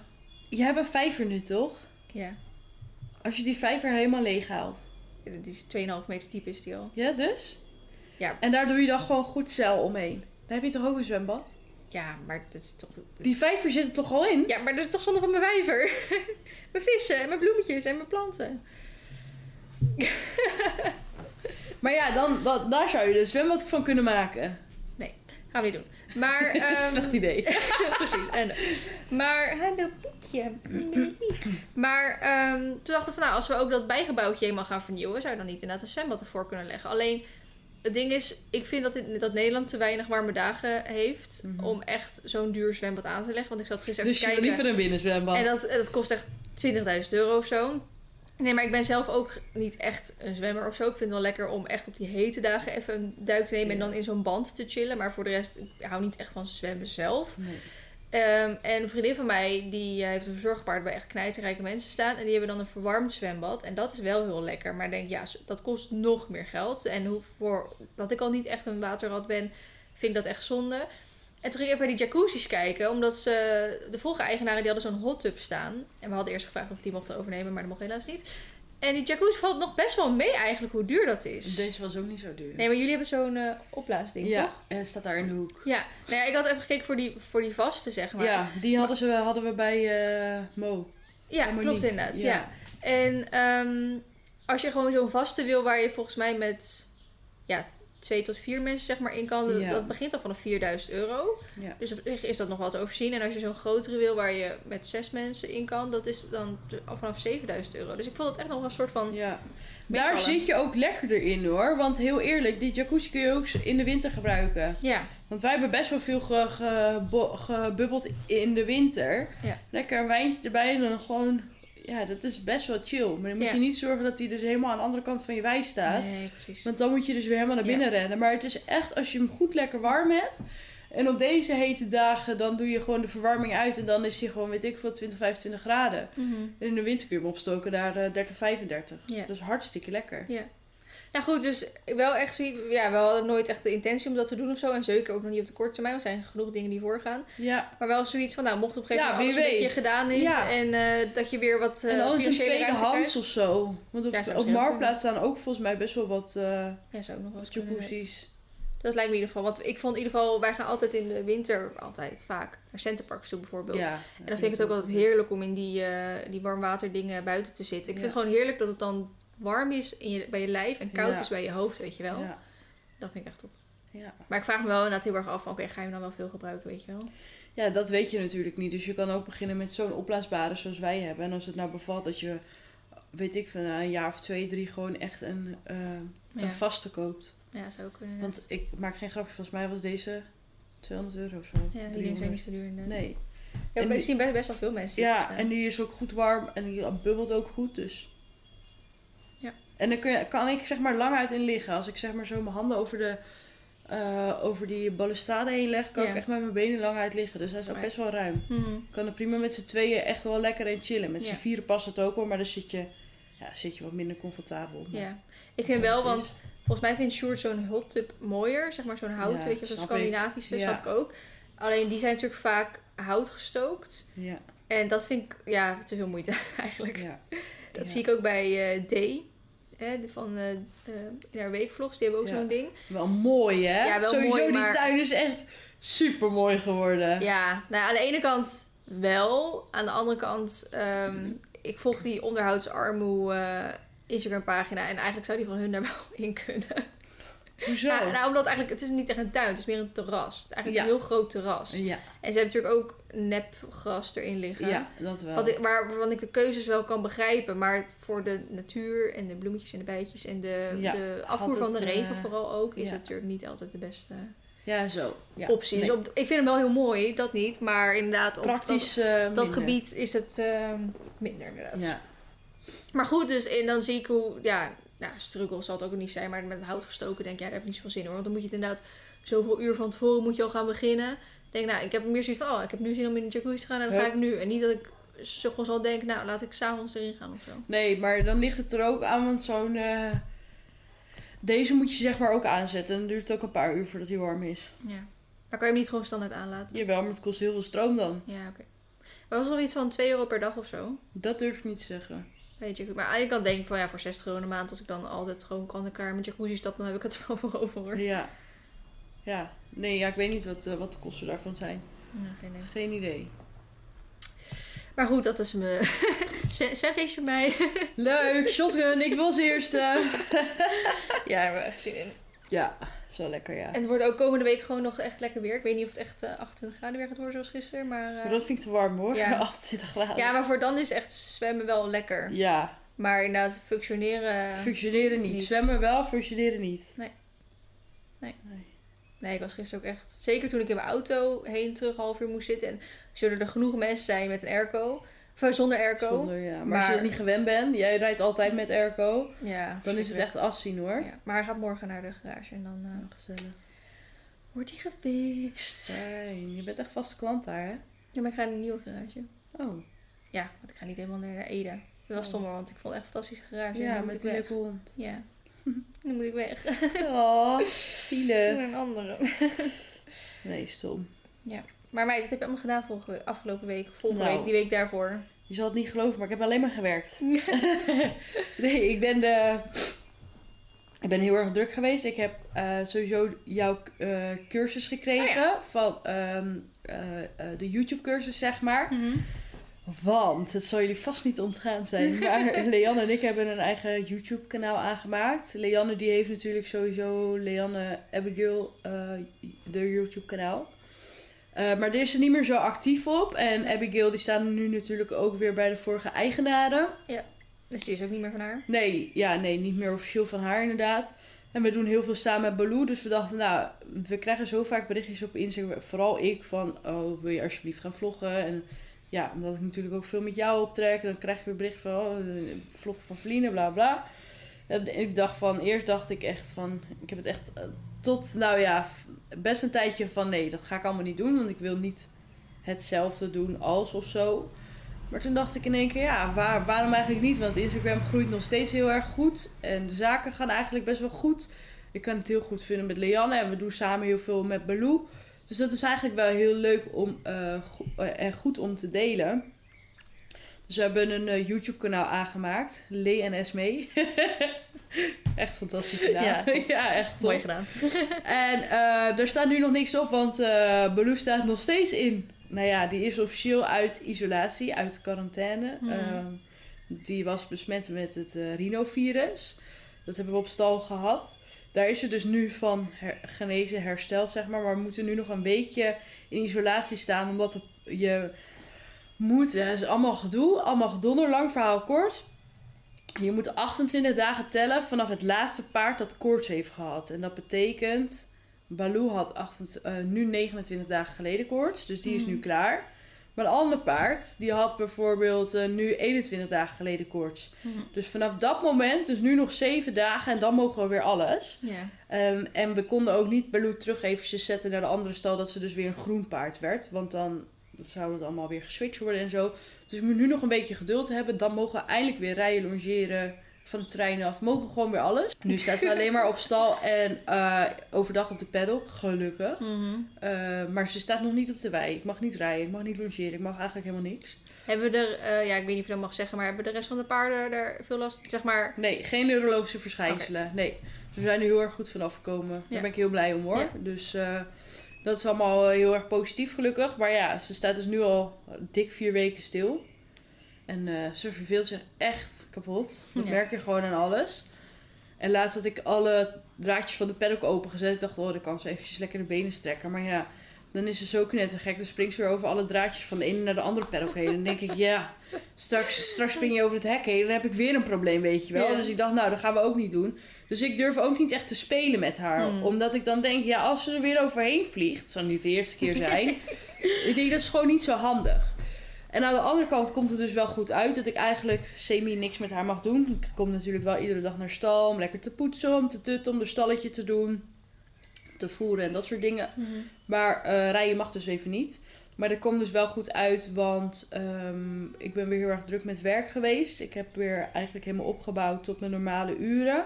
Je hebt een vijver nu toch? ja, Als je die vijver helemaal leeg haalt. die is 2,5 meter diep is die al. Ja, dus? Ja. En daar doe je dan gewoon goed cel omheen. Dan heb je toch ook een zwembad? Ja, maar dat is toch... Die vijver zit er toch al in? Ja, maar dat is toch zonde van mijn vijver? [laughs] mijn vissen en mijn bloemetjes en mijn planten. [laughs] Maar ja, dan, dan, daar zou je dus zwembad van kunnen maken. Gaan we niet doen. Maar, [laughs] ehm, Slecht idee. precies. En, maar, hallo Pietje. Maar ehm, toen dachten we van, nou, als we ook dat bijgebouwtje helemaal gaan vernieuwen, zou je dan niet inderdaad een zwembad ervoor kunnen leggen. Alleen, het ding is, ik vind dat, dat Nederland te weinig warme dagen heeft Mhm. om echt zo'n duur zwembad aan te leggen. Want ik zat gisteren Dus kijken. liever een binnenzwembad. En dat, en dat kost echt 20.000 euro of zo. Nee, maar ik ben zelf ook niet echt een zwemmer of zo. Ik vind het wel lekker om echt op die hete dagen even een duik te nemen en dan in zo'n band te chillen. Maar voor de rest, ik hou niet echt van zwemmen zelf. Nee. Ehm, en een vriendin van mij, die eh, heeft een verzorgpaard waar echt knijterrijke mensen staan. En die hebben dan een verwarmd zwembad. En dat is wel heel lekker. Maar ik denk, ja, dat kost nog meer geld. En hoe voor, dat ik al niet echt een waterrad ben, vind ik dat echt zonde. En toen ging ik even bij die jacuzzi's kijken. Omdat ze, de vorige eigenaren die hadden zo'n hot tub staan. En we hadden eerst gevraagd of die mochten overnemen, maar dat mocht helaas niet. En die jacuzzi valt nog best wel mee eigenlijk hoe duur dat is. Deze was ook niet zo duur. Nee, maar jullie hebben zo'n eh, opblaasding, ja, toch? en het staat daar in de hoek. Ja. Nou ja, ik had even gekeken voor die, voor die vaste, zeg maar. Ja, die hadden, ze, hadden we bij eh, Mo. Ja, Bij klopt inderdaad. Ja. Ja. En ehm, als je gewoon zo'n vaste wil waar je volgens mij met ja, twee tot vier mensen zeg maar in kan, dat- Ja. dat begint al vanaf 4000 euro. Ja. Dus op zich is dat nog wel te overzien. En als je zo'n grotere wil waar je met zes mensen in kan, dat is dan al vanaf 7000 euro. Dus ik vond het echt nog wel een soort van. Ja. Daar zit je ook lekkerder in hoor. Want heel eerlijk, die jacuzzi kun je ook in de winter gebruiken. Ja, Want wij hebben best wel veel ge- gebubbeld in de winter. Ja. Lekker een wijntje erbij en dan gewoon... Ja, dat is best wel chill. Maar dan moet Ja. je niet zorgen dat die dus helemaal aan de andere kant van je wei staat. nee. Want dan moet je dus weer helemaal naar Ja. binnen rennen. Maar het is echt, als je hem goed lekker warm hebt... En op deze hete dagen, dan doe je gewoon de verwarming uit. En dan is hij gewoon, weet ik veel, 20, 25 graden. Mhm. En in de winter kun je hem opstoken naar eh, 30, 35. Ja. Dat is hartstikke lekker. Ja. Nou goed, dus wel echt zoiets. Ja, we hadden nooit echt de intentie om dat te doen of zo. En zeker ook nog niet op de korte termijn. want Er zijn genoeg dingen die voorgaan. Ja. Maar wel zoiets van, nou, mocht op een gegeven Ja, moment wie alles een beetje gedaan is. Ja. En eh, dat je weer wat eh en alles een financiële ruimte tweedehands of zo. Want op, Ja, op ook Marktplaats staan ook volgens mij best wel wat eh Ja, zou ook nog wel jacuzzi's. Dat lijkt me in ieder geval. Want ik vond in ieder geval, wij gaan altijd in de winter, altijd vaak, naar Centerparks toe bijvoorbeeld. Ja. En dan vind ik het ook altijd heerlijk om in die, eh die warmwaterdingen buiten te zitten. Ik vind Ja. het gewoon heerlijk dat het dan warm is in je, bij je lijf en koud Ja. is bij je hoofd, weet je wel. Ja. Dat vind ik echt top. Ja. Maar ik vraag me wel inderdaad heel erg af oké, ga je hem dan wel veel gebruiken, weet je wel? ja, dat weet je natuurlijk niet. Dus je kan ook beginnen met zo'n opblaasbare zoals wij hebben. En als het nou bevalt dat je, weet ik van een jaar of twee, drie gewoon echt een, eh, Ja, een vaste koopt. ja zou kunnen. Want ik maak geen grapje, volgens mij was deze 200 euro of zo. ja, die dingen zijn niet zo duur inderdaad. Nee. Ja, we zien best, wel veel mensen Ja, en die is ook goed warm en die bubbelt ook goed, dus... En dan kun je, kan ik zeg maar lang uit in liggen. Als ik zeg maar zo mijn handen over, de, eh, over die balustrade heen leg, kan Ja. ik echt met mijn benen lang uit liggen. Dus hij is ook best wel ruim. Mhm. Ik kan er prima met z'n tweeën echt wel lekker in chillen. Met z'n Ja. vieren past het ook wel, maar dan zit je, ja, zit je wat minder comfortabel. Maar Ja. Ik vind wel, want volgens mij vindt Sjoerd zo'n hot tub mooier. Zeg maar zo'n hout, Ja, weet je, zo'n ik. Scandinavische, Ja. snap ik ook. Alleen die zijn natuurlijk vaak hout gestookt. Ja, En dat vind ik, ja, te veel moeite [laughs] eigenlijk. ja. Dat zie ik ook bij eh D. hè, van eh, in haar weekvlogs, die hebben ook Ja. zo'n ding. Wel mooi, hè? Ja, wel Sowieso, mooi, die maar- tuin is echt super mooi geworden. Ja, nou aan de ene kant wel. Aan de andere kant, ehm, ik volg die onderhoudsarmoe eh, Instagram pagina. En eigenlijk zou die van hun daar [laughs] wel in kunnen. Hoezo? Nou, nou, omdat eigenlijk, het is niet echt een tuin, het is meer een terras. Eigenlijk Ja. een heel groot terras. ja, En ze hebben natuurlijk ook nepgras erin liggen. ja, dat wel. Wat ik, waar, waarvan ik de keuzes wel kan begrijpen. Maar voor de natuur en de bloemetjes en de bijtjes en de, de afvoer van de regen eh, vooral ook, is het natuurlijk niet altijd de beste Ja, zo. Ja. optie. Nee. Dus op, ik vind hem wel heel mooi, dat niet. Maar inderdaad, op Praktisch dat, eh, dat gebied is het eh, minder inderdaad. Ja. Maar goed, dus en dan zie ik hoe, ja, nou, struggle zal het ook niet zijn, maar met het hout gestoken denk ik, ja, daar heb ik niet zoveel zin in hoor. Want dan moet je het inderdaad zoveel uur van tevoren moet je al gaan beginnen. Denk, nou, ik heb meer zoiets van, oh, ik heb nu zin om in de jacuzzi te gaan en dan Ja. ga ik nu. En niet dat ik gewoon zal denken, nou, laat ik s'avonds erin gaan of zo. Nee, maar dan ligt het er ook aan, want zo'n... eh, Deze moet je zeg maar ook aanzetten. En dan duurt het ook een paar uur voordat hij warm is. Ja. Maar kan je hem niet gewoon standaard aanlaten? Jawel, maar het kost heel veel stroom dan. Ja, oké. Maar was er wel iets van 2 euro per dag of zo? Dat durf ik niet te zeggen. De jacuzzi. Maar aan de ene kant denk ik van, ja, voor 60 euro in de maand, als ik dan altijd gewoon kan en klaar met jacuzzi stap, dan heb ik het er [laughs] wel voor over hoor. Ja. Ja. Nee, ja, ik weet niet wat, eh, wat de kosten daarvan zijn. Ja, geen idee. Geen idee. Maar goed, dat is mijn zwe- zwemfeestje voor mij. Leuk, shotgun, ik was eerste. [laughs] ja, daar hebben we echt zin in. Ja, zo lekker ja. En het wordt ook komende week gewoon nog echt lekker weer. Ik weet niet of het echt eh, 28 graden weer gaat worden zoals gisteren. Maar, eh, Maar dat vind ik te warm hoor. Ja. [laughs] 28 graden. ja, maar voor dan is echt zwemmen wel lekker. Ja, Maar inderdaad, functioneren... functioneren niet. niet. Zwemmen wel, functioneren niet. Nee, ik was gisteren ook echt... Zeker toen ik in mijn auto heen terug half uur moest zitten. En zullen er genoeg mensen zijn met een airco. Zonder airco. Zonder, ja. Maar, Maar- als je dat niet gewend bent, jij rijdt altijd met airco, Ja, dan is het echt afzien hoor. Ja, maar hij gaat morgen naar de garage en dan Ja, gezellig. wordt hij gefixt. Fijn. Je bent echt vaste klant daar hè? Ja, maar ik ga in een nieuwe garage. Oh, Ja, want ik ga niet helemaal naar Ede. Dat was Oh. stommer, want ik vond het echt een fantastische garage. Ja, met die leuke hond. Ja, [laughs] dan moet ik weg. Oh, [laughs] zielig. Naar een andere. Nee, stom. Maar meid, wat heb je allemaal gedaan vorige, afgelopen week? Volgende Nou. week, die week daarvoor. Je zal het niet geloven, maar ik heb alleen maar gewerkt. [laughs] [laughs] nee, ik ben, de... ik ben heel erg druk geweest. Ik heb eh, sowieso jouw eh, cursus gekregen. Oh Van ehm, eh, de YouTube cursus, zeg maar. Want, het zal jullie vast niet ontgaan zijn, [laughs] maar Leanne en ik hebben een eigen YouTube kanaal aangemaakt. Leanne die heeft natuurlijk sowieso Leanne Abigail, de YouTube Eh, maar daar is ze niet meer zo actief op. En Abigail die staat nu natuurlijk ook weer bij de vorige eigenaren. Dus die is ook niet meer van haar. Nee, ja, nee, niet meer officieel van haar inderdaad. En we doen heel veel samen met Baloo. Dus we dachten, nou, we krijgen zo vaak berichtjes op Instagram. Vooral ik van, oh, wil je alsjeblieft gaan vloggen? En ja, omdat ik natuurlijk ook veel met jou optrek. Dan krijg ik weer bericht van, oh, vloggen van Feline, bla bla. En ik dacht van, eerst dacht ik echt van, ik heb het echt eh, tot, nou ja, best een tijdje van, nee, dat ga ik allemaal niet doen. Want ik wil niet hetzelfde doen als of zo. Maar toen dacht ik in één keer, ja, waar, waarom eigenlijk niet? Want Instagram groeit nog steeds heel erg goed. En de zaken gaan eigenlijk best wel goed. Ik kan het heel goed vinden met Leanne. En we doen samen heel veel met Baloo. Dus dat is eigenlijk wel heel leuk om, eh, eh, en goed om te delen. Dus we hebben een eh, YouTube kanaal aangemaakt. Lee en Esme. [laughs] [laughs] echt fantastisch gedaan. Ja, [laughs] ja echt top. Mooi gedaan. [laughs] En eh daar staat nu nog niks op, want eh Baloo staat nog steeds in. Nou ja, die is officieel uit isolatie, uit quarantaine. Hmm. Ehm, die was besmet met het eh, rhinovirus. Dat hebben we op stal gehad. Daar is ze dus nu van her- genezen, hersteld, zeg maar. Maar we moeten nu nog een weekje in isolatie staan, omdat er- je moet... Het is allemaal gedoe, allemaal gedonder, lang verhaal kort. Je moet 28 dagen tellen vanaf het laatste paard dat koorts heeft gehad. En dat betekent... Baloo had 28 eh, nu 29 dagen geleden koorts, dus die is nu Mhm. klaar. Maar een ander paard, die had bijvoorbeeld eh, nu 21 dagen geleden koorts. Dus vanaf dat moment, dus nu nog 7 dagen en dan mogen we weer alles. Ehm, en we konden ook niet Baloo terug eventjes zetten naar de andere stal, dat ze dus weer een groen paard werd. Want dan dan zou het allemaal weer geswitcht worden en zo. Dus we moeten nu nog een beetje geduld hebben. Dan mogen we eindelijk weer rijden, longeren, van de trein af. Mogen gewoon weer alles. Nu [laughs] staat ze alleen maar op stal en eh, overdag op de paddock, gelukkig. Mhm. Eh, maar ze staat nog niet op de wei. Ik mag niet rijden, ik mag niet logeren, ik mag eigenlijk helemaal niks. Hebben we er, eh, ja, ik weet niet of je dat mag zeggen, maar hebben de rest van de paarden er veel last? Zeg maar, Nee, geen neurologische verschijnselen. Nee, ze zijn er heel erg goed vanaf gekomen. Ja. Daar ben ik heel blij om hoor. Ja. Dus dat is allemaal eh, heel erg positief gelukkig. Maar ja, ze staat dus nu al dik vier weken stil. En eh, ze verveelt zich echt kapot. Dat Ja. merk je gewoon aan alles. En laatst had ik alle draadjes van de paddock opengezet. Ik dacht, oh, dan kan ze eventjes lekker de benen strekken. Maar ja, dan is ze zo knettergek. Dan springt ze weer over alle draadjes van de ene naar de andere paddock heen. En dan denk ik, ja, straks, straks spring je over het hek heen. Dan heb ik weer een probleem, weet je wel. Ja. Dus ik dacht, nou, dat gaan we ook niet doen. Dus ik durf ook niet echt te spelen met haar. Hmm. Omdat ik dan denk, ja, als ze er weer overheen vliegt. Het zal niet de eerste keer zijn. [laughs] ik denk, dat is gewoon niet zo handig. En aan de andere kant komt het dus wel goed uit dat ik eigenlijk semi niks met haar mag doen. Ik kom natuurlijk wel iedere dag naar stal om lekker te poetsen, om te tutten, om de stalletje te doen, te voeren en dat soort dingen. Maar eh, rijden mag dus even niet. Maar dat komt dus wel goed uit, want ehm, ik ben weer heel erg druk met werk geweest. Ik heb weer eigenlijk helemaal opgebouwd tot mijn normale uren.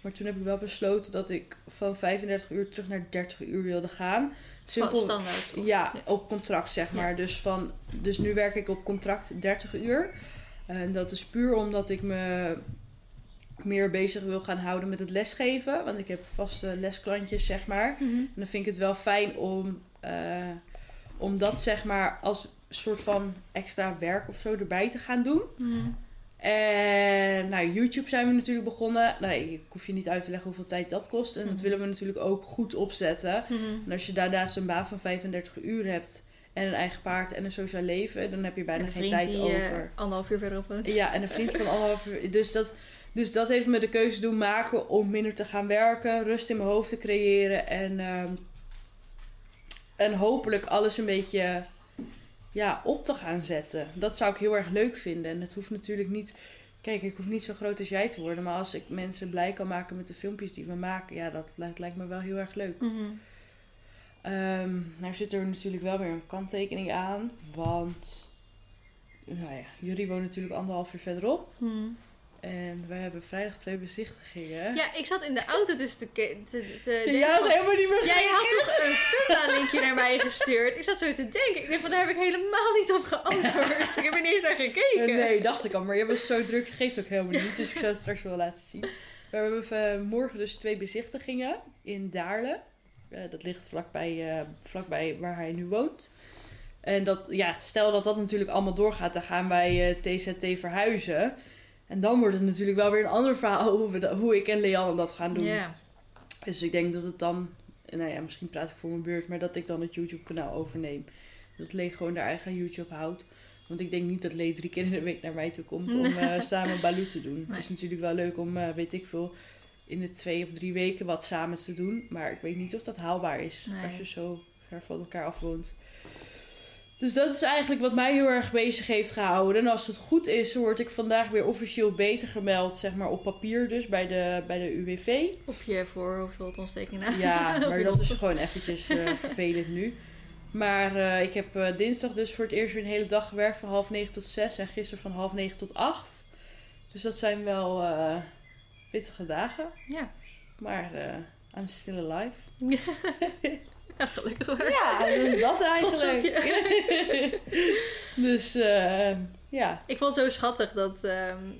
Maar toen heb ik wel besloten dat ik van 35 uur terug naar 30 uur wilde gaan. Simpel. standaard. Ja. op contract zeg maar. Dus, van, dus nu werk ik op contract 30 uur. En dat is puur omdat ik me meer bezig wil gaan houden met het lesgeven. Want ik heb vaste lesklantjes, zeg maar. Mhm. En dan vind ik het wel fijn om, eh, om dat zeg maar als soort van extra werk of zo erbij te gaan doen. Mhm. En nou, YouTube zijn we natuurlijk begonnen. Nou, ik hoef je niet uit te leggen hoeveel tijd dat kost. En dat Mhm. willen we natuurlijk ook goed opzetten. En als je daarnaast een baan van 35 uur hebt en een eigen paard en een sociaal leven, dan heb je bijna En een geen tijd die eh, over. anderhalf uur verderop. Ja, en een vriend van anderhalf uur. Dus dat, dus dat heeft me de keuze doen maken om minder te gaan werken, rust in mijn hoofd te creëren en, ehm, en hopelijk alles een beetje ja, op te gaan zetten. Dat zou ik heel erg leuk vinden. En het hoeft natuurlijk niet. Kijk, ik hoef niet zo groot als jij te worden, maar als ik mensen blij kan maken met de filmpjes die we maken, ja, dat lijkt, lijkt me wel heel erg leuk. Ehm nou zit er natuurlijk wel weer een kanttekening aan. Want nou ja, jullie wonen natuurlijk anderhalf uur verderop. Mhm. En we hebben vrijdag twee bezichtigingen. Ja, ik zat in de auto dus te, te, Ja, had helemaal niet meer Jij had toch een Funda-linkje naar mij gestuurd? Ik zat zo te denken. Ik dacht, van, daar heb ik helemaal niet op geantwoord. Ik heb er niet eens naar gekeken. Nee, dacht ik al. Maar je was zo druk, het geeft ook helemaal niet. Dus ik zou het straks wel laten zien. We hebben eh, morgen dus twee bezichtigingen in Daarle. Eh, dat ligt vlakbij, eh, vlakbij waar hij nu woont. En dat, ja, stel dat dat natuurlijk allemaal doorgaat, dan gaan wij eh, TZT verhuizen. En dan wordt het natuurlijk wel weer een ander verhaal hoe, we dat- hoe ik en Leanne dat gaan doen. Dus ik denk dat het dan, nou ja, misschien praat ik voor mijn beurt, maar dat ik dan het YouTube-kanaal overneem. Dat Lee gewoon haar eigen YouTube houdt. Want ik denk niet dat Lee drie keer in de week naar mij toe komt om [laughs] eh, samen Baloo te doen. Het is natuurlijk wel leuk om, eh, weet ik veel, in de twee of drie weken wat samen te doen. Maar ik weet niet of dat haalbaar is Nee. als je zo ver van elkaar afwoont. Dus dat is eigenlijk wat mij heel erg bezig heeft gehouden. En als het goed is, word ik vandaag weer officieel beter gemeld, zeg maar op papier dus, bij de, bij de UWV. Op je voorhoofdholtontsteking na. Ja, [laughs] Of maar dat is gewoon eventjes eh, [laughs] vervelend nu. Maar eh, ik heb eh, dinsdag dus voor het eerst weer een hele dag gewerkt van half negen tot zes. En gisteren van half negen tot acht. Dus dat zijn wel eh, pittige dagen. Ja. Maar eh I'm still alive. [laughs] ja, gelukkig hoor. Ja, dus dat [laughs] eigenlijk. [laughs] dus eh, ja. Ik vond het zo schattig dat, ehm,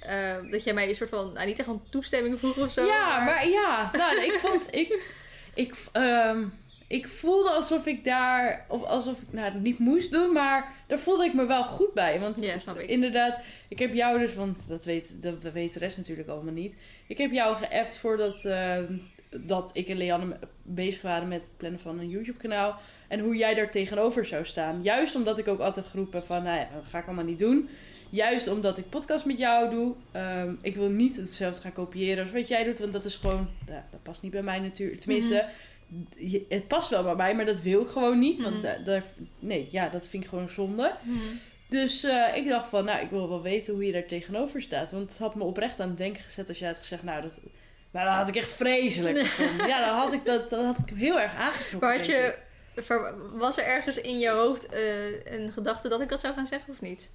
eh, dat jij mij een soort van, nou, niet echt een toestemming vroeg of zo. ja, maar ja. Nou, ik vond... Ik, ik, ehm, ik voelde alsof ik daar... Of alsof ik nou, het niet moest doen, maar daar voelde ik me wel goed bij. Want Ja, snap ik. inderdaad, ik heb jou dus... Want dat weet, dat, dat weet de rest natuurlijk allemaal niet. Ik heb jou geappt voordat ehm, dat ik en Leanne bezig waren met het plannen van een YouTube-kanaal. En hoe jij daar tegenover zou staan. Juist omdat ik ook altijd geroepen van... Nou ja, dat ga ik allemaal niet doen. Juist omdat ik podcast met jou doe. Ehm, ik wil niet hetzelfde gaan kopiëren als wat jij doet. Want dat is gewoon... Ja, dat past niet bij mij natuurlijk. Tenminste, je- het past wel bij mij. Maar dat wil ik gewoon niet. Want Mhm. daar, daar- nee, ja, dat vind ik gewoon zonde. Mhm. Dus eh, ik dacht van, nou, ik wil wel weten hoe je daar tegenover staat. Want het had me oprecht aan het denken gezet als jij had gezegd, nou, dat, nou, dat had ik echt vreselijk gevonden. Ja, dan had ik dat, dat had ik heel erg aangetrokken. Maar had je, was er ergens in je hoofd eh, een gedachte dat ik dat zou gaan zeggen of niet?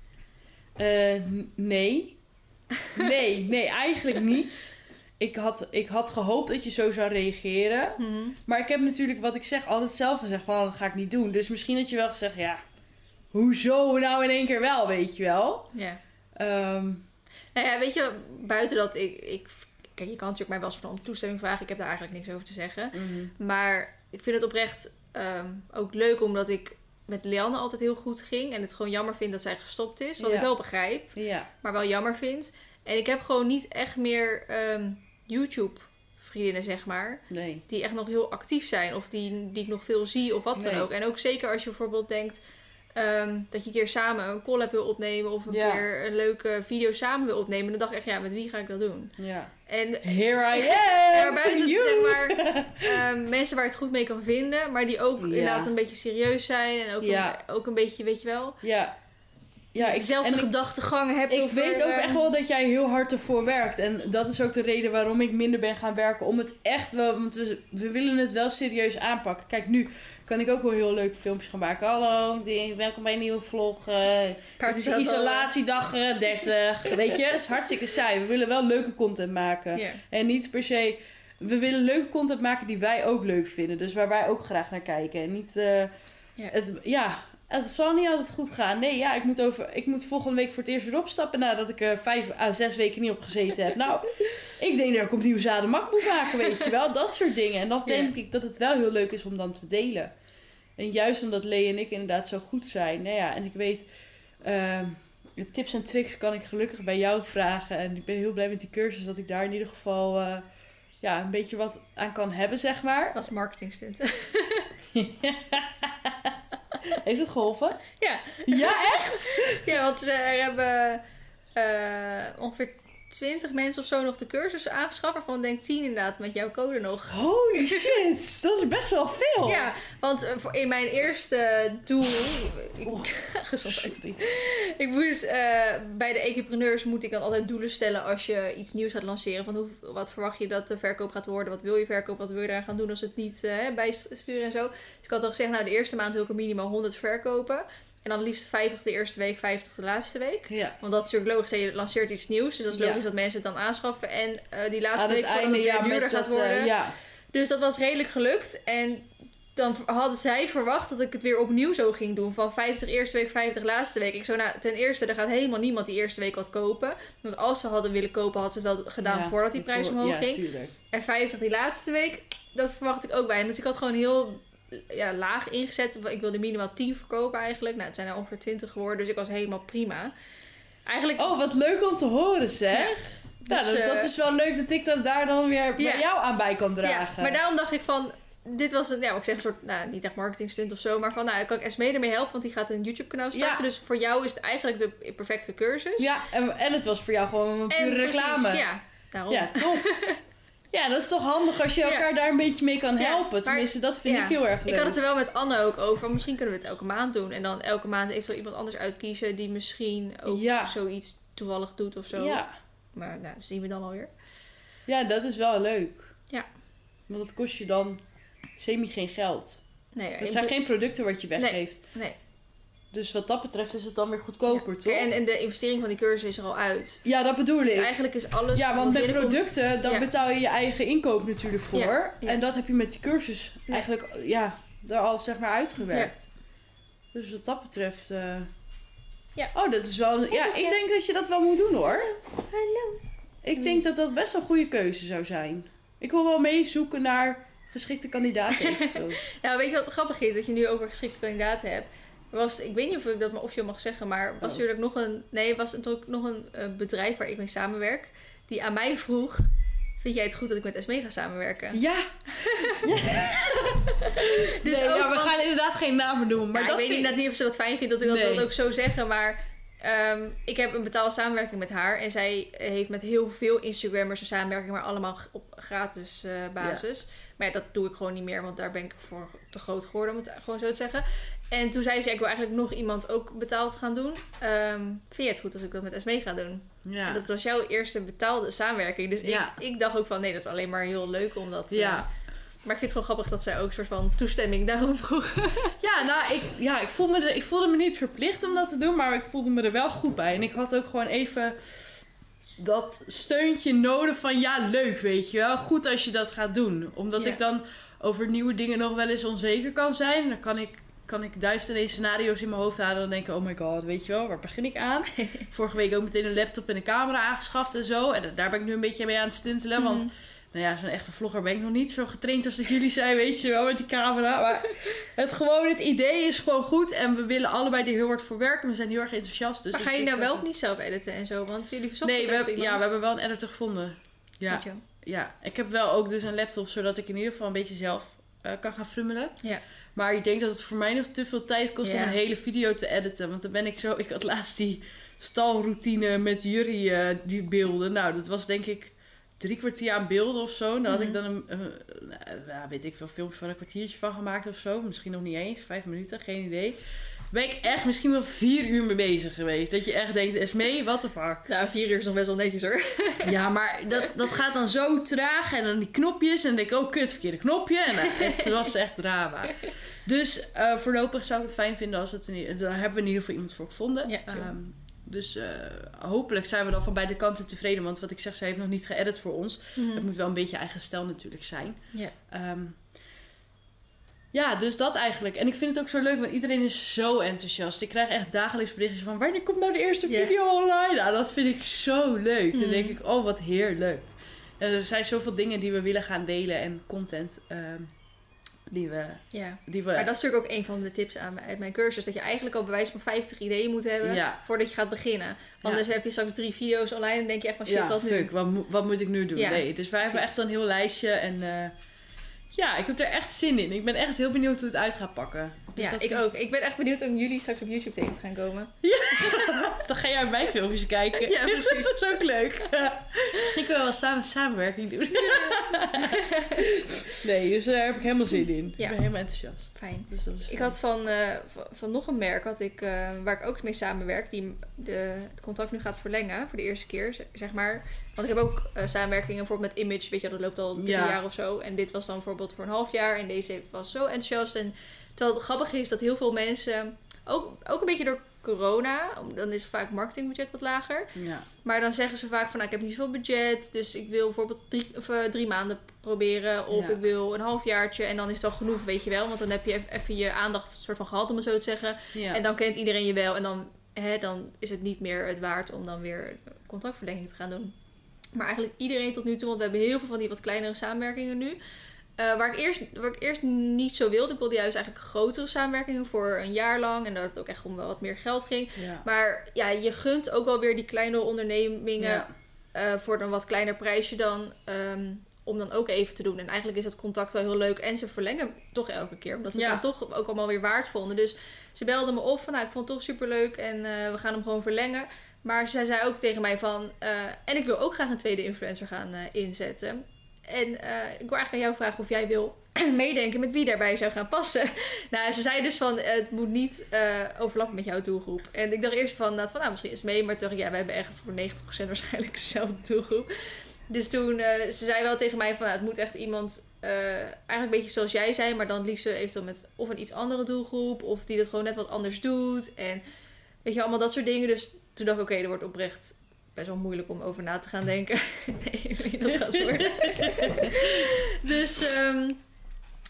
N- nee. Nee, nee, eigenlijk niet. Ik had, ik had gehoopt dat je zo zou reageren. Mhm. Maar ik heb natuurlijk, wat ik zeg, altijd zelf gezegd van, "Oh, dat ga ik niet doen. Dus misschien had je wel gezegd, ja, hoezo nou in één keer wel, weet je wel. Ja. Ehm, Nou ja, weet je, buiten dat ik, ik... Kijk, je kan natuurlijk mij wel eens van om toestemming vragen. Ik heb daar eigenlijk niks over te zeggen. Maar ik vind het oprecht ehm, ook leuk omdat ik met Lianne altijd heel goed ging. En het gewoon jammer vind dat zij gestopt is. Wat Ja. ik wel begrijp, Ja, maar wel jammer vind. En ik heb gewoon niet echt meer ehm, YouTube-vriendinnen, zeg maar. nee. Die echt nog heel actief zijn. Of die, die ik nog veel zie of wat dan ook. En ook zeker als je bijvoorbeeld denkt... ehm, dat je een keer samen een collab wil opnemen. Of een Ja. keer een leuke video samen wil opnemen. Dan dacht ik echt, ja, met wie ga ik dat doen? Ja. En Here I am! buiten you. zeg maar [laughs] ehm, mensen waar het goed mee kan vinden, maar die ook Ja. inderdaad een beetje serieus zijn en ook, Ja. een, ook een beetje, weet je wel, Ja. Ja, ik, dezelfde en ik- over, weet ook echt wel dat jij heel hard ervoor werkt. En dat is ook de reden waarom ik minder ben gaan werken. Om het echt wel. Want we, we willen het wel serieus aanpakken. Kijk, nu kan ik ook wel heel leuke filmpjes gaan maken. Hallo, welkom bij een nieuwe vlog. eh het is isolatiedag eh, 30. Weet je, het is hartstikke saai. We willen wel leuke content maken. En niet per se. We willen leuke content maken die wij ook leuk vinden. Dus waar wij ook graag naar kijken. En niet. eh, Ja. Het, ja, het zal niet altijd goed gaan. Nee, ja, ik moet, over, ik moet volgende week voor het eerst weer opstappen nadat ik er vijf à zes weken niet op gezeten heb. Nou, [laughs] ik denk dat ik opnieuw zadenmak moet maken, weet je wel. Dat soort dingen. En dat Ja. denk ik dat het wel heel leuk is om dan te delen. En juist omdat Lee en ik inderdaad zo goed zijn. Nou ja, en ik weet, de tips en tricks kan ik gelukkig bij jou vragen. En ik ben heel blij met die cursus dat ik daar in ieder geval eh, ja, een beetje wat aan kan hebben, zeg maar. was marketingstunt. [laughs] [laughs] Heeft het geholpen? ja. Ja, echt? ja, want we hebben eh, ongeveer 20 mensen of zo nog de cursus aangeschaft, waarvan ik denk 10 inderdaad met jouw code nog. Holy [laughs] shit, dat is best wel veel. Ja, want eh, in mijn eerste doel. Ik, [laughs] gezondheid. Sorry. Ik moest eh, bij de equipreneurs moet ik dan altijd doelen stellen als je iets nieuws gaat lanceren. Van hoe, wat verwacht je dat de verkoop gaat worden? Wat wil je verkopen? Wat wil je eraan gaan doen als het niet eh, bijsturen en zo? Dus ik had al gezegd, nou de eerste maand wil ik er minimaal 100 verkopen. En dan liefst 50 de eerste week, 50 de laatste week. Ja. Want dat is natuurlijk logisch. Je lanceert iets nieuws. Dus dat is Ja. logisch dat mensen het dan aanschaffen. En eh, die laatste Aan week voordat het weer duurder gaat dat, eh, worden. ja. Dus dat was redelijk gelukt. En dan hadden zij verwacht dat ik het weer opnieuw zo ging doen. Van 50 eerste week, 50 laatste week. Ik zo, nou, ten eerste, er gaat helemaal niemand die eerste week wat kopen. Want als ze hadden willen kopen, hadden ze het wel gedaan Ja, voordat die prijs omhoog ja, ging. tuurlijk. En 50 die laatste week, dat verwacht ik ook bij. Dus ik had gewoon heel ja, laag ingezet. Ik wilde minimaal 10 verkopen eigenlijk. Nou, het zijn er ongeveer 20 geworden. Dus ik was helemaal prima. Eigenlijk... Oh, wat leuk om te horen zeg. Ja. Nou, Dus, dat, dat eh, is wel leuk dat ik dat daar dan weer bij Ja. jou aan bij kan Ja, dragen. maar daarom dacht ik van... Dit was een, ja, ik zeg, een soort, nou, niet echt marketing stunt of zo. Maar van, nou, kan ik Esmee ermee helpen? Want die gaat een YouTube kanaal starten. Ja. Dus voor jou is het eigenlijk de perfecte cursus. Ja, en, en het was voor jou gewoon een En pure precies, reclame. Ja, daarom. Ja, top. [laughs] ja, dat is toch handig als je Ja. elkaar daar een beetje mee kan helpen. Tenminste, dat vind ja. ik heel erg leuk. Ik had het er wel met Anne ook over. Misschien kunnen we het elke maand doen. En dan elke maand eventueel iemand anders uitkiezen. Die misschien ook zoiets toevallig doet of zo. Ja. Maar nou, dat zien we dan alweer. ja, dat is wel leuk. Ja. Want dat kost je dan semi geen geld. Nee, Het zijn geen producten wat je weggeeft. nee. Dus wat dat betreft is het dan weer goedkoper, toch? En, en de investering van die cursus is er al uit. Ja, dat bedoel Dus ik. eigenlijk is alles... Ja, want met producten, dan Ja. betaal je je eigen inkoop natuurlijk voor. Ja. En dat heb je met die cursus eigenlijk ja, er al zeg maar uitgewerkt. Dus wat dat betreft... eh, Ja. Oh, dat is wel... Ja, ik denk dat je dat wel moet doen hoor. Hallo. Ik denk dat dat best een goede keuze zou zijn. Ik wil wel meezoeken naar geschikte kandidaten. [laughs] Nou, weet je wat grappig is? Dat je nu over geschikte kandidaten hebt. Was, ik weet niet of ik dat maar officieel mag zeggen, maar was Oh. natuurlijk nog een... Nee, was ook nog een eh, bedrijf waar ik mee samenwerk. Die aan mij vroeg... Vind jij het goed dat ik met Esmee ga samenwerken? Ja! [laughs] Dus nee, ook, ja, we gaan inderdaad geen namen noemen. Maar Ja, dat ik weet vind- niet of ze dat fijn vindt dat ik dat, Nee. dat ook zo zeggen, maar ehm, ik heb een betaalde samenwerking met haar. En zij heeft met heel veel Instagrammers een samenwerking, maar allemaal op gratis eh, basis. Maar ja, dat doe ik gewoon niet meer, want daar ben ik voor te groot geworden, om het gewoon zo te zeggen. En toen zei ze, ik wil eigenlijk nog iemand ook betaald gaan doen. Ehm, vind je het goed als ik dat met Esmee ga doen? Ja. En dat was jouw eerste betaalde samenwerking. Dus Ja. ik, ik dacht ook van, nee, dat is alleen maar heel leuk om dat... eh, Ja. maar ik vind het gewoon grappig dat zij ook een soort van toestemming daarom vroeg. [laughs] Ja, nou, ik, ja, ik, voelde me er, ik voelde me niet verplicht om dat te doen, maar ik voelde me er wel goed bij. En ik had ook gewoon even dat steuntje nodig van ja, leuk, weet je wel. Goed als je dat gaat doen. Omdat Ja. ik dan over nieuwe dingen nog wel eens onzeker kan zijn. Dan kan ik, kan ik duizend en één scenario's in mijn hoofd halen. En dan denk ik, oh my god, weet je wel, waar begin ik aan? [laughs] Vorige week ook meteen een laptop en een camera aangeschaft en zo. En daar ben ik nu een beetje mee aan het stuntelen. Want Mhm. nou ja, zo'n echte vlogger ben ik nog niet zo getraind als dat jullie zijn, weet je wel, met die camera. Maar [laughs] het, gewoon, het idee is gewoon goed. En we willen allebei er heel hard voor werken. We zijn heel erg enthousiast. Dus maar ga je nou wel of niet zelf editen en zo? Want jullie verzochten Nee, we hebben, ja, we hebben wel een editor gevonden. Ja, ja, ik heb wel ook dus een laptop, zodat ik in ieder geval een beetje zelf eh, kan gaan frummelen. Ja. Maar ik denk dat het voor mij nog te veel tijd kost om een hele video te editen. Want dan ben ik zo... Ik had laatst die stalroutine met jullie, eh, die beelden. Nou, dat was denk ik drie kwartier aan beelden of zo. Daar had ik Mhm. dan een, een- een- ja, weet ik veel, filmpje van een kwartiertje van gemaakt of zo. Misschien nog niet eens, vijf minuten, geen idee. Ben ik echt misschien wel vier uur mee bezig geweest. Dat je echt denkt, Esmee, what the fuck? Nou, vier uur is nog best wel netjes hoor. [laughs] Ja, maar dat, dat gaat dan zo traag. En dan die knopjes. En dan denk ik, oh kut, verkeerde knopje. En nou, het [laughs] was echt drama. Dus eh, voorlopig zou ik het fijn vinden als het... Daar hebben we in ieder geval iemand voor gevonden. Ja. Ehm, dus eh, hopelijk zijn we dan van beide kanten tevreden. Want wat ik zeg, ze heeft nog niet geëdit voor ons. Het moet wel een beetje eigen stijl natuurlijk zijn. Ja. Ehm, ja, dus dat eigenlijk. En ik vind het ook zo leuk, want iedereen is zo enthousiast. Ik krijg echt dagelijks berichtjes van... wanneer komt nou de eerste Ja. video online? Nou, dat vind ik zo leuk. Dan denk ik, oh, wat heerlijk. Er zijn zoveel dingen die we willen gaan delen en content... ehm, die we... ja. Die we Maar dat is natuurlijk ook een van de tips aan, uit mijn cursus. Dat je eigenlijk al bewijs van 50 ideeën moet hebben Ja. voordat je gaat beginnen. Anders heb je straks drie video's online en denk je echt van shit, ja, wat nu? wat, mo- wat moet ik nu doen? Ja, nee, dus wij hebben echt een heel lijstje en... eh, ja, ik heb er echt zin in. Ik ben echt heel benieuwd hoe het uit gaat pakken. Dus ja, dat ik vind- ook. Ik ben echt benieuwd om jullie straks op YouTube tegen te gaan komen. [laughs] Dan ga jij mijn filmpjes kijken. Ja, precies. dat is ook leuk. Misschien kunnen we wel samen samenwerking doen. [laughs] nee, dus daar heb ik helemaal zin in. Ja. Ik ben helemaal enthousiast. Fijn. Dus dat is Ik had van, eh, van, van nog een merk had ik, eh, waar ik ook mee samenwerk, die de, het contract nu gaat verlengen voor de eerste keer, zeg maar. Want ik heb ook eh, samenwerkingen bijvoorbeeld met Image, weet je, dat loopt al drie Ja. jaar of zo. En dit was dan bijvoorbeeld voor een half jaar en deze was zo enthousiast. En terwijl het grappige is dat heel veel mensen, ook, ook een beetje door corona, dan is vaak marketingbudget wat lager. Ja. Maar dan zeggen ze vaak van, nou, ik heb niet zoveel budget, dus ik wil bijvoorbeeld drie, of, eh, drie maanden proberen. Of Ja. ik wil een halfjaartje en dan is het al genoeg, weet je wel. Want dan heb je even je aandacht soort van gehad, om het zo te zeggen. Ja. En dan kent iedereen je wel en dan, hè, dan is het niet meer het waard om dan weer contractverlenging te gaan doen. Maar eigenlijk iedereen tot nu toe, want we hebben heel veel van die wat kleinere samenwerkingen nu. Eh, waar, ik eerst, waar ik eerst niet zo wilde. Ik wilde juist eigenlijk grotere samenwerkingen voor een jaar lang. En dat het ook echt om wel wat meer geld ging. ja. Maar ja, je gunt ook wel weer die kleine ondernemingen Ja. eh, voor een wat kleiner prijsje dan. ehm, om dan ook even te doen. En eigenlijk is dat contact wel heel leuk. En ze verlengen toch elke keer. Omdat ze Ja. het dan toch ook allemaal weer waard vonden. Dus ze belden me op van nou, ik vond het toch super leuk. En eh, we gaan hem gewoon verlengen. Maar zij zei ook tegen mij van... eh, en ik wil ook graag een tweede influencer gaan eh, inzetten. En eh, ik wil eigenlijk aan jou vragen of jij wil [clears throat] meedenken met wie daarbij zou gaan passen. [laughs] Nou, ze zei dus van, het moet niet overlappen met jouw doelgroep. En ik dacht eerst van, nou, van, nou misschien is mee. Maar toen dacht ik, ja, we hebben echt voor 90% [laughs] waarschijnlijk dezelfde doelgroep. Dus toen, ze zei wel tegen mij van, nou, het moet echt iemand, eigenlijk een beetje zoals jij zei. Maar dan liefst eventueel met of een iets andere doelgroep. Of die dat gewoon net wat anders doet. En weet je, allemaal dat soort dingen. Dus toen dacht ik, oké, er wordt oprecht best wel moeilijk om over na te gaan denken. [laughs] nee, dat gaat worden. [laughs] dus ehm,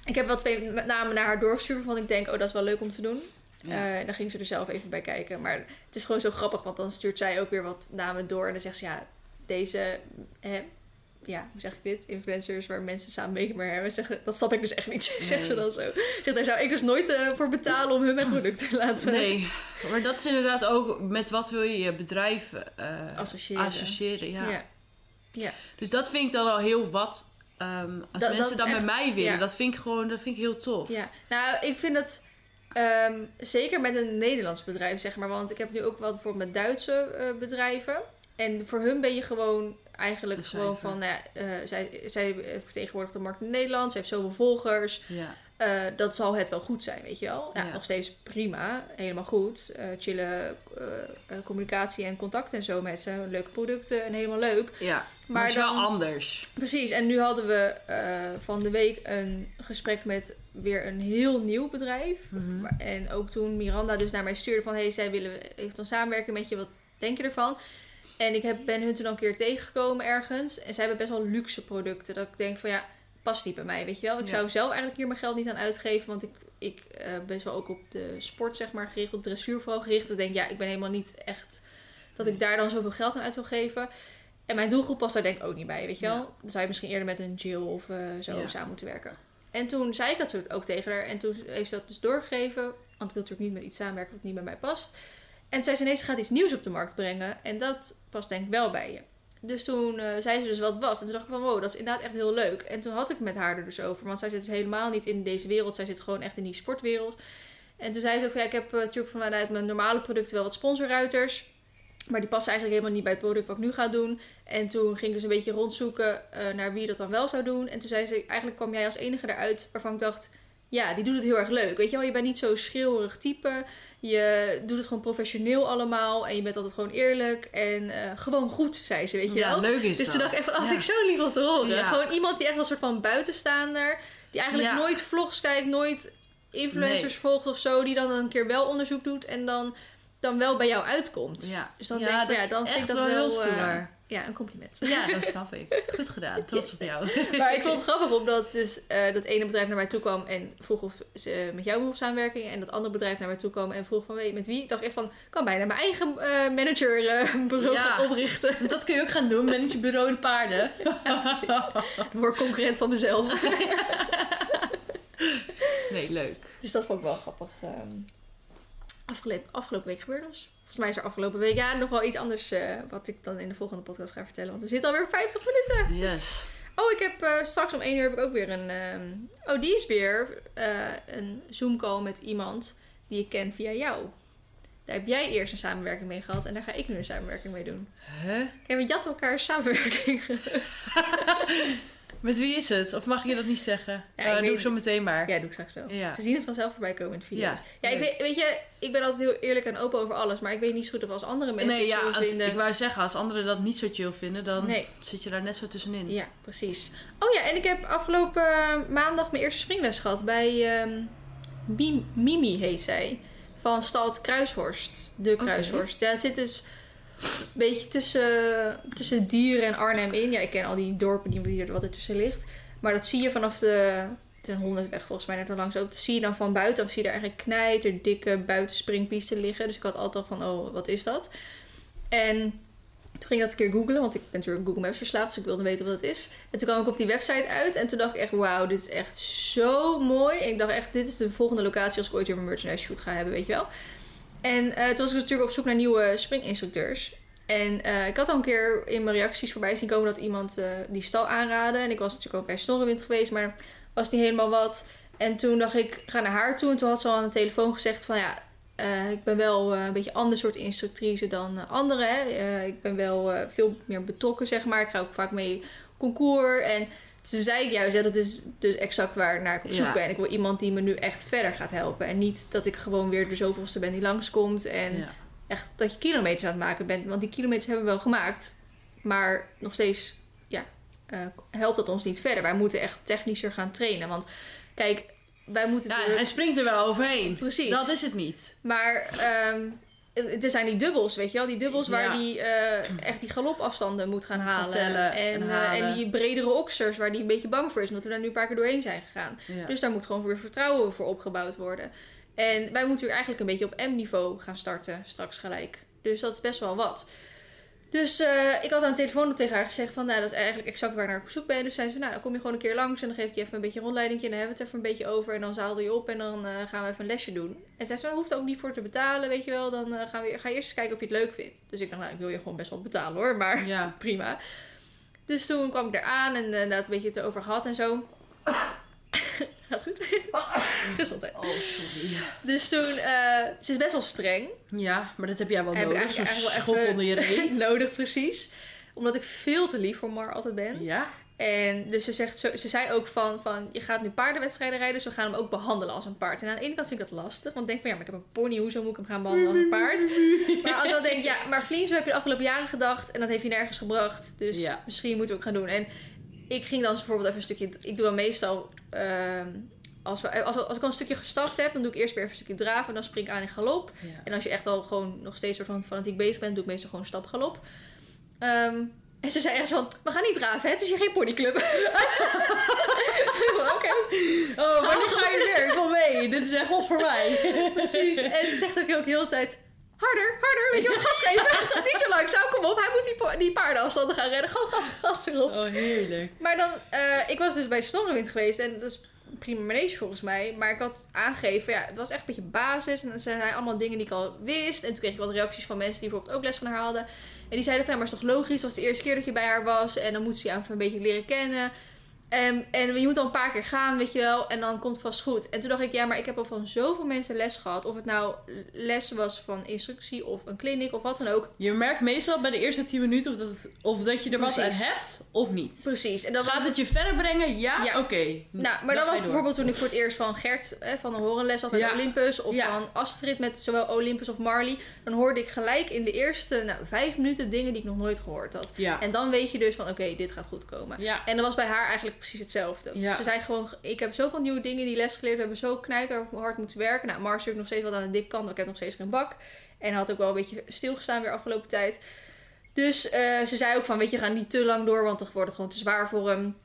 ik heb wel twee namen naar haar doorgestuurd. Waarvan ik denk, oh, dat is wel leuk om te doen. Ja. Eh, dan ging ze er zelf even bij kijken. Maar het is gewoon zo grappig, want dan stuurt zij ook weer wat namen door. En dan zegt ze, ja, deze, ja, hoe zeg ik dit? Influencers waar mensen samen mee maar hebben. Zeggen, dat snap ik dus echt niet, [laughs] zegt ze Nee. dan zo. Zegt, daar zou ik dus nooit eh, voor betalen om hun mijn product te laten Nee, maar dat is inderdaad ook met wat wil je je bedrijf eh, associëren. associëren. Ja. ja. Dus dat vind ik dan al heel wat. ehm, als Dat- mensen dat met echt- mij willen, ja. dat vind ik gewoon dat vind ik heel tof. Ja, nou, ik vind dat ehm, zeker met een Nederlands bedrijf, zeg maar. Want ik heb nu ook wel bijvoorbeeld met Duitse eh, bedrijven. En voor hun ben je gewoon eigenlijk Een gewoon cijfer. van, nou ja, eh, zij, zij vertegenwoordigt de markt in Nederland. Ze heeft zoveel volgers. Ja. Eh, dat zal het wel goed zijn, weet je wel. Nou, Ja. Nog steeds prima, helemaal goed. Eh chille eh, eh, communicatie en contact en zo met ze. Leuke producten en helemaal leuk. ja. Maar, Maar het is wel dan- anders. Precies, en nu hadden we eh, van de week een gesprek met weer een heel nieuw bedrijf. Mhm. En ook toen Miranda dus naar mij stuurde van... hey, zij willen, heeft dan samenwerken met je, wat denk je ervan? En ik heb, ben hun toen al een keer tegengekomen ergens. En zij hebben best wel luxe producten. Dat ik denk van ja, past niet bij mij, weet je wel. Ik Ja. zou zelf eigenlijk hier mijn geld niet aan uitgeven. Want ik, ik eh, ben wel ook op de sport, zeg maar, gericht. Op dressuur vooral gericht. Ik denk, ja, ik ben helemaal niet echt... Dat ik daar dan zoveel geld aan uit wil geven. En mijn doelgroep past daar denk ik ook niet bij, weet je wel. Ja. Dan zou je misschien eerder met een Jill of eh, zo Ja. samen moeten werken. En toen zei ik dat ook tegen haar. En toen heeft ze dat dus doorgegeven. Want ik wil natuurlijk niet met iets samenwerken wat niet bij mij past. En zei ze, gaat iets nieuws op de markt brengen. En dat past denk ik wel bij je. Dus toen eh, zei ze dus wat het was. En toen dacht ik van, wow, dat is inderdaad echt heel leuk. En toen had ik met haar er dus over. Want zij zit dus helemaal niet in deze wereld. Zij zit gewoon echt in die sportwereld. En toen zei ze ook ja, ik heb eh, natuurlijk vanuit mijn normale producten wel wat sponsorruiters. Maar die passen eigenlijk helemaal niet bij het product wat ik nu ga doen. En toen ging ik dus een beetje rondzoeken eh, naar wie dat dan wel zou doen. En toen zei ze, eigenlijk kwam jij als enige eruit waarvan ik dacht... Ja, die doet het heel erg leuk. Weet je wel, je bent niet zo schreeuwerig type. Je doet het gewoon professioneel allemaal. En je bent altijd gewoon eerlijk. En eh, gewoon goed, zei ze, weet je Ja, wel. leuk is Dus dat. toen dacht ik echt van, oh, Ja. vind ik zo lief om te horen. Ja. Gewoon iemand die echt wel een soort van buitenstaander... Die eigenlijk nooit vlogs kijkt, nooit influencers Nee. volgt of zo. Die dan een keer wel onderzoek doet en dan, dan wel bij jou uitkomt. Ja, Dus dan denk ik, dat ja, dan vind ik dat wel wel, heel eh, stoer. Ja, een compliment. Ja, dat [laughs] snap ik. Goed gedaan. Trots op jou. Maar ik vond het grappig omdat dus, eh, dat ene bedrijf naar mij toe kwam en vroeg of ze met jou mocht samenwerken. En dat andere bedrijf naar mij toe kwam en vroeg van weet je met wie. Ik dacht echt van, ik kan bijna mijn eigen eh managerbureau Ja. gaan oprichten. [laughs] Dat kun je ook gaan doen met je bureau in paarden. [laughs] Ik word concurrent van mezelf. Nee, leuk. Dus dat vond ik wel grappig. ehm. afgelopen, afgelopen week gebeurde dus. Volgens mij is er afgelopen week ja, nog wel iets anders eh, wat ik dan in de volgende podcast ga vertellen. Want we zitten alweer op 50 minuten. Yes. Oh, ik heb eh, straks om 1 uur heb ik ook weer een... ehm, oh, die is weer eh, een Zoom call met iemand die ik ken via jou. Daar heb jij eerst een samenwerking mee gehad en daar ga ik nu een samenwerking mee doen. Huh? Kijk, we jatten elkaar samenwerking. [laughs] Met wie is het? Of mag je dat niet zeggen? Ja, ik doe ik zo meteen maar. ja, doe ik straks wel. Ja. Ze zien het vanzelf voorbij komen in de video's. Ja, Ja, ik weet, weet je, ik ben altijd heel eerlijk en open over alles. Maar ik weet niet zo goed of als andere mensen Nee, het ja, als, vinden. ik wou zeggen, als anderen dat niet zo chill vinden, dan Nee. zit je daar net zo tussenin. Ja, precies. Oh ja, en ik heb afgelopen eh, maandag mijn eerste springles gehad bij ehm, Mim- Mimi heet zij. Van Stalt Kruishorst. De Kruishorst. Ja, het zit dus beetje tussen, tussen Dieren en Arnhem in. Ja, ik ken al die dorpen die, die er wat ertussen ligt. Maar dat zie je vanaf de... Het is een volgens mij net er langs. Dat zie je dan van buiten. Of zie je daar eigenlijk knijter dikke buitenspringpisten liggen. Dus ik had altijd al van, oh, wat is dat? En toen ging ik dat een keer googlen, want ik ben natuurlijk Google Maps verslaafd, dus ik wilde weten wat het is. En toen kwam ik op die website uit en toen dacht ik echt, wauw, dit is echt zo mooi. En ik dacht echt, dit is de volgende locatie als ik ooit weer mijn merchandise shoot ga hebben, weet je wel. En eh, toen was ik natuurlijk op zoek naar nieuwe springinstructeurs. En eh, ik had al een keer in mijn reacties voorbij zien komen dat iemand eh, die stal aanraadde. En ik was natuurlijk ook bij Snorrewind geweest, maar was niet helemaal wat. En toen dacht ik, ga naar haar toe. En toen had ze al aan de telefoon gezegd van ja, ik ben wel een beetje ander soort instructrice dan anderen. Ik ben wel veel meer betrokken, zeg maar. Ik ga ook vaak mee concours. En toen zei ik juist, ja, dat is dus exact waar naar ik op zoek Ja. ben. Ik wil iemand die me nu echt verder gaat helpen. En niet dat ik gewoon weer de zoveelste ben die langskomt. En Ja. echt dat je kilometers aan het maken bent. Want die kilometers hebben we wel gemaakt. Maar nog steeds ja, eh, helpt dat ons niet verder. Wij moeten echt technischer gaan trainen. Want kijk, wij moeten Ja, natuurlijk... hij springt er wel overheen. Precies. Dat is het niet. Maar ehm, er zijn die dubbels, weet je wel? Die dubbels waar die eh, echt die galopafstanden moet gaan halen. en, en eh, en die bredere oksers waar die een beetje bang voor is. Omdat we daar nu een paar keer doorheen zijn gegaan. Ja. Dus daar moet gewoon weer vertrouwen voor opgebouwd worden. En wij moeten eigenlijk een beetje op M-niveau gaan starten straks gelijk. Dus dat is best wel wat. Dus eh, ik had aan de telefoon tegen haar gezegd van, nou, dat is eigenlijk exact waar ik naar op zoek ben. Dus zei ze, nou, dan kom je gewoon een keer langs en dan geef ik je even een beetje een rondleiding en dan hebben we het even een beetje over. En dan zaalde je op en dan eh, gaan we even een lesje doen. En zei ze, nou, hoeft er ook niet voor te betalen, weet je wel. Dan eh, gaan we, ga je eerst eens kijken of je het leuk vindt. Dus ik dacht, nou, ik wil je gewoon best wel betalen hoor, maar Ja. [laughs] prima. Dus toen kwam ik eraan en inderdaad een beetje het over gehad en zo. Gaat goed? Gezondheid. Oh, sorry. Dus toen, eh, ze is best wel streng. Ja, maar dat heb jij wel Heb nodig. Zo'n schop eigenlijk onder je wel reet. [laughs] nodig, precies. Omdat ik veel te lief voor Mar altijd ben. Ja? En dus ze, zegt, zo, ze zei ook van, van, je gaat nu paardenwedstrijden rijden, dus we gaan hem ook behandelen als een paard. En aan de ene kant vind ik dat lastig, want ik denk van, ja, maar ik heb een pony, hoezo moet ik hem gaan behandelen als een paard? Maar aan de andere kant denk ik, ja, maar Vliens, heb je de afgelopen jaren gedacht en dat heeft je nergens gebracht. Dus Ja. misschien moeten we ook gaan doen. En ik ging dan bijvoorbeeld even een stukje, ik doe dan meestal ehm, als, we, als, als ik al een stukje gestapt heb, dan doe ik eerst weer even een stukje draven. En dan spring ik aan in galop. Ja. En als je echt al gewoon nog steeds soort van fanatiek bezig bent, doe ik meestal gewoon stap galop. Ehm, en ze zei echt van, we gaan niet draven, hè? het is hier geen ponyclub. Ik [laughs] Oké, Oh, wanneer ga je weer? Kom mee. Dit is echt wat voor mij. precies. En ze zegt ook heel, heel de tijd, harder, harder, weet je wel, gas geven. niet zo langzaam, kom op, hij moet die, pa- die paardenafstanden gaan rennen. Gewoon gas, gas erop. Oh, heerlijk. Maar dan, eh, ik was dus bij Snorrewind geweest en dat is prima manege volgens mij. Maar ik had aangegeven, ja, het was echt een beetje basis. En dan zijn hij allemaal dingen die ik al wist. En toen kreeg ik wat reacties van mensen die bijvoorbeeld ook les van haar hadden. En die zeiden van, ja, maar het is toch logisch, het was de eerste keer dat je bij haar was. En dan moet ze je even een beetje leren kennen. En, en je moet al een paar keer gaan, weet je wel. En dan komt het vast goed. En toen dacht ik, ja, maar ik heb al van zoveel mensen les gehad. Of het nou les was van instructie of een clinic of wat dan ook. Je merkt meestal bij de eerste 10 minuten of dat, het- of dat je er wat aan hebt of niet. Precies. En dan Gaat het je verder brengen? Ja? Ja. Oké. Nou, maar Dan dat was door. bijvoorbeeld toen ik voor het eerst van Gert eh, van de horenles had met Ja. Olympus. Of Ja. van Astrid met zowel Olympus of Marley. Dan hoorde ik gelijk in de eerste nou, vijf minuten dingen die ik nog nooit gehoord had. Ja. En dan weet je dus van oké, dit gaat goed komen. Ja. En dat was bij haar eigenlijk precies hetzelfde. Ja. Ze zei gewoon, ik heb zoveel nieuwe dingen die les geleerd. We hebben zo knijter hard moeten werken. Nou, Mars natuurlijk nog steeds wat aan de dik kant, ik heb nog steeds geen bak. En had ook wel een beetje stilgestaan weer afgelopen tijd. Dus eh, ze zei ook van, weet je, ga niet te lang door, want dan wordt het gewoon te zwaar voor hem.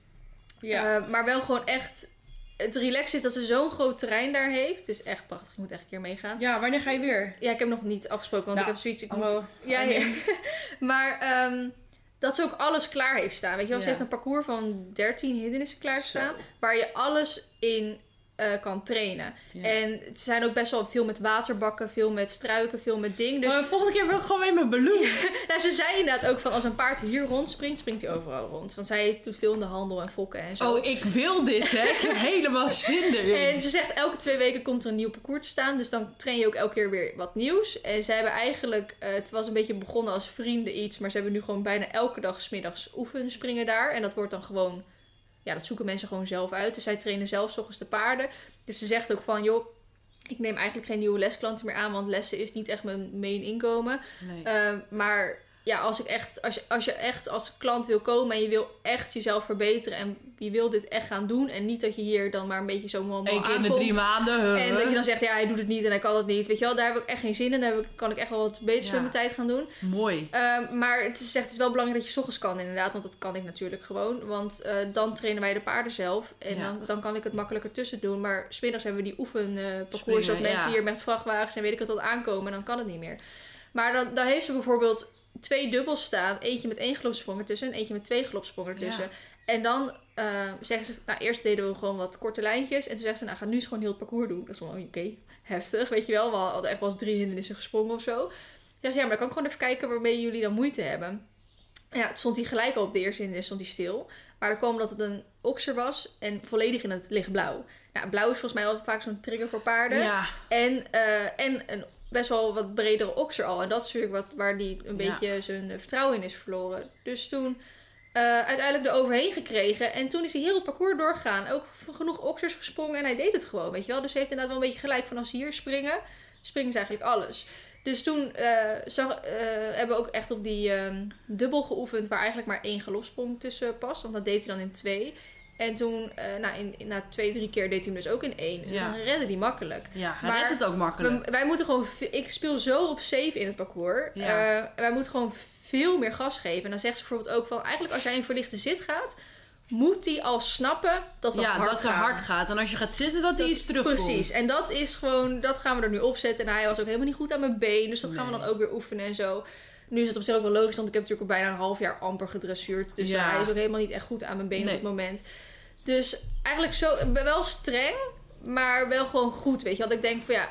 Ja. Eh, maar wel gewoon echt. Het relax is dat ze zo'n groot terrein daar heeft. Het is echt prachtig. Ik moet echt een keer meegaan. ja, wanneer ga je weer? Ja, ik heb nog niet afgesproken, want Nou, ik heb zoiets. Ik moet... Ja, [laughs] maar ehm, dat ze ook alles klaar heeft staan. Weet je wel, ze Ja. heeft een parcours van 13 hindernissen klaar staan. Waar je alles in eh, kan trainen. Ja. En ze zijn ook best wel veel met waterbakken, veel met struiken, veel met ding. Dus Maar de volgende keer wil ik gewoon mee met Baloo. nou, [laughs] ze zei inderdaad ook van als een paard hier rondspringt, springt hij overal rond. Want zij doet veel in de handel en fokken en zo. Oh, ik wil dit, hè? Ik heb helemaal zin erin. [laughs] En ze zegt elke twee weken komt er een nieuw parcours te staan. Dus dan train je ook elke keer weer wat nieuws. En ze hebben eigenlijk, eh, het was een beetje begonnen als vrienden iets. Maar ze hebben nu gewoon bijna elke dag 's middags oefenspringen daar. En dat wordt dan gewoon, ja dat zoeken mensen gewoon zelf uit. Dus zij trainen zelf 's ochtends de paarden. Dus ze zegt ook van joh, ik neem eigenlijk geen nieuwe lesklanten meer aan. Want lessen is niet echt mijn main inkomen. Nee. Uh, maar ja, als, ik echt, als, je, als je echt als klant wil komen en je wil echt jezelf verbeteren en je wil dit echt gaan doen en niet dat je hier dan maar een beetje zo Eén keer in de aankomt drie maanden. huh? en dat je dan zegt, ja, hij doet het niet en hij kan het niet. Weet je wel, daar heb ik echt geen zin in. Daar ik- kan ik echt wel wat beters Ja. met mijn tijd gaan doen. Mooi. Um, maar het is, echt, het is wel belangrijk dat je ochtends kan inderdaad. Want dat kan ik natuurlijk gewoon. Want eh, dan trainen wij de paarden zelf. En Ja. dan, dan kan ik het makkelijker tussen doen. Maar smiddags hebben we die oefenparcours. Springen, dat mensen ja. hier met vrachtwagens en weet ik het wat aankomen. En dan kan het niet meer. Maar dan, dan heeft ze bijvoorbeeld twee dubbels staan. Eentje met één glopsprong ertussen. En eentje met twee glopsprongen ertussen. Ja. En dan eh, zeggen ze... Nou, eerst deden we gewoon wat korte lijntjes. En toen zeggen ze, nou, ga nu eens gewoon heel het parcours doen. Dat is wel, oké, heftig. Weet je wel, we hadden echt wel eens drie hindernissen gesprongen of zo. Ja, ze, ja, maar dan kan ik gewoon even kijken waarmee jullie dan moeite hebben. Ja, toen stond hij gelijk al op de eerste hindernis stond hij stil. Maar dan kwam omdat het een oxer was en volledig in het lichtblauw. Nou, blauw is volgens mij al vaak zo'n trigger voor paarden. Ja. En, eh, en een best wel wat bredere oxer al. En dat is natuurlijk wat, waar die een Ja. beetje zijn eh, vertrouwen in is verloren. Dus toen eh, uiteindelijk er overheen gekregen. En toen is hij heel het parcours doorgegaan. Ook genoeg oxers gesprongen en hij deed het gewoon, weet je wel. Dus hij heeft inderdaad wel een beetje gelijk van als ze hier springen, springen ze eigenlijk alles. Dus toen zag, eh, hebben we ook echt op die ehm, dubbel geoefend, waar eigenlijk maar één galopsprong tussen past. Want dat deed hij dan in twee. En toen, eh nou, in, in, na twee, drie keer deed hij hem dus ook in één. En dan redde hij makkelijk. Ja, hij Maar redt het ook makkelijk. We- wij moeten gewoon... Ik speel zo op safe in het parcours. Ja. Eh, wij moeten gewoon veel meer gas geven. En dan zegt ze bijvoorbeeld ook van... Eigenlijk als jij in verlichte zit gaat... Moet hij al snappen dat we ja, hard dat ze hard gaat. En als je gaat zitten, dat, hij iets terugkomt. Precies. En dat is gewoon... Dat gaan we er nu opzetten. En hij was ook helemaal niet goed aan mijn been. Dus dat gaan we dan ook weer oefenen en zo. Nu is het op zich ook wel logisch. Want ik heb natuurlijk al bijna een half jaar amper gedressuurd. Dus Ja. hij is ook helemaal niet echt goed aan mijn been Nee. op het moment. Dus eigenlijk zo... wel streng. Maar wel gewoon goed, weet je. Want ik denk van ja...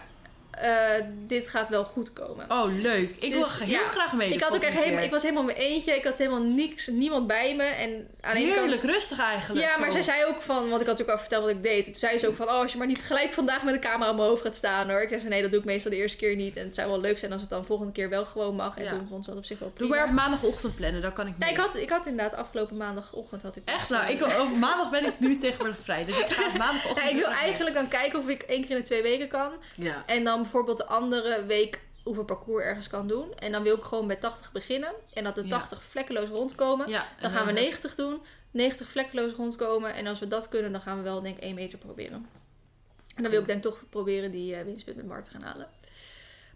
eh, dit gaat wel goed komen. Oh, leuk. Ik wil Dus, heel ja, graag mee. ik, had ook echt helemaal, ik was helemaal mijn eentje. Ik had helemaal niks, niemand bij me. En aan Heerlijk kant, rustig eigenlijk. ja, maar zij zei ook van, want ik had natuurlijk al verteld wat ik deed. Toen zei ze ook van, oh, als je maar niet gelijk vandaag met de camera op mijn hoofd gaat staan hoor. Ik zei, nee, dat doe ik meestal de eerste keer niet. En het zou wel leuk zijn als het dan volgende keer wel gewoon mag. En Ja. toen vond ze dat op zich wel Doe prima. maar op maandagochtend plannen, dan kan ik Ja, mee. ik had, ik had inderdaad afgelopen maandagochtend had ik Echt? Nou, ik, op maandag ben ik nu tegenwoordig vrij. Dus ik ga [laughs] maandagochtend... Ja, ik wil mee. eigenlijk dan kijken of ik één keer in de twee weken kan. Ja. En dan bijvoorbeeld de andere week oefenparcours ergens kan doen. En dan wil ik gewoon met 80 beginnen. En dat de Ja. 80 vlekkeloos rondkomen. ja. Dan gaan we 90 doen. 90 vlekkeloos rondkomen. En als we dat kunnen, dan gaan we wel denk ik 1 meter proberen. En dan wil ik denk toch proberen die eh, winstpunt met Mart te gaan halen.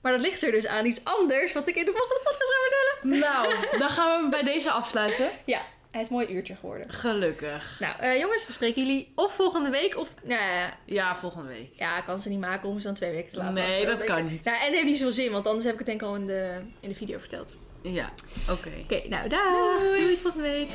Maar dat ligt er dus aan iets anders wat ik in de volgende podcast ga vertellen. Nou, dan gaan we bij deze afsluiten. Ja, hij is een mooi uurtje geworden. Gelukkig. Nou, eh, jongens, we spreken jullie of volgende week of... Nou ja, Ja, volgende week. ja, ik kan ze niet maken om ze dan twee weken te laten Nee, dat kan niet. Nou, en het heeft niet zoveel zin, want anders heb ik het denk ik al in de, in de video verteld. Ja, oké. Oké, nou, daar. Doei. Doei, tot volgende week.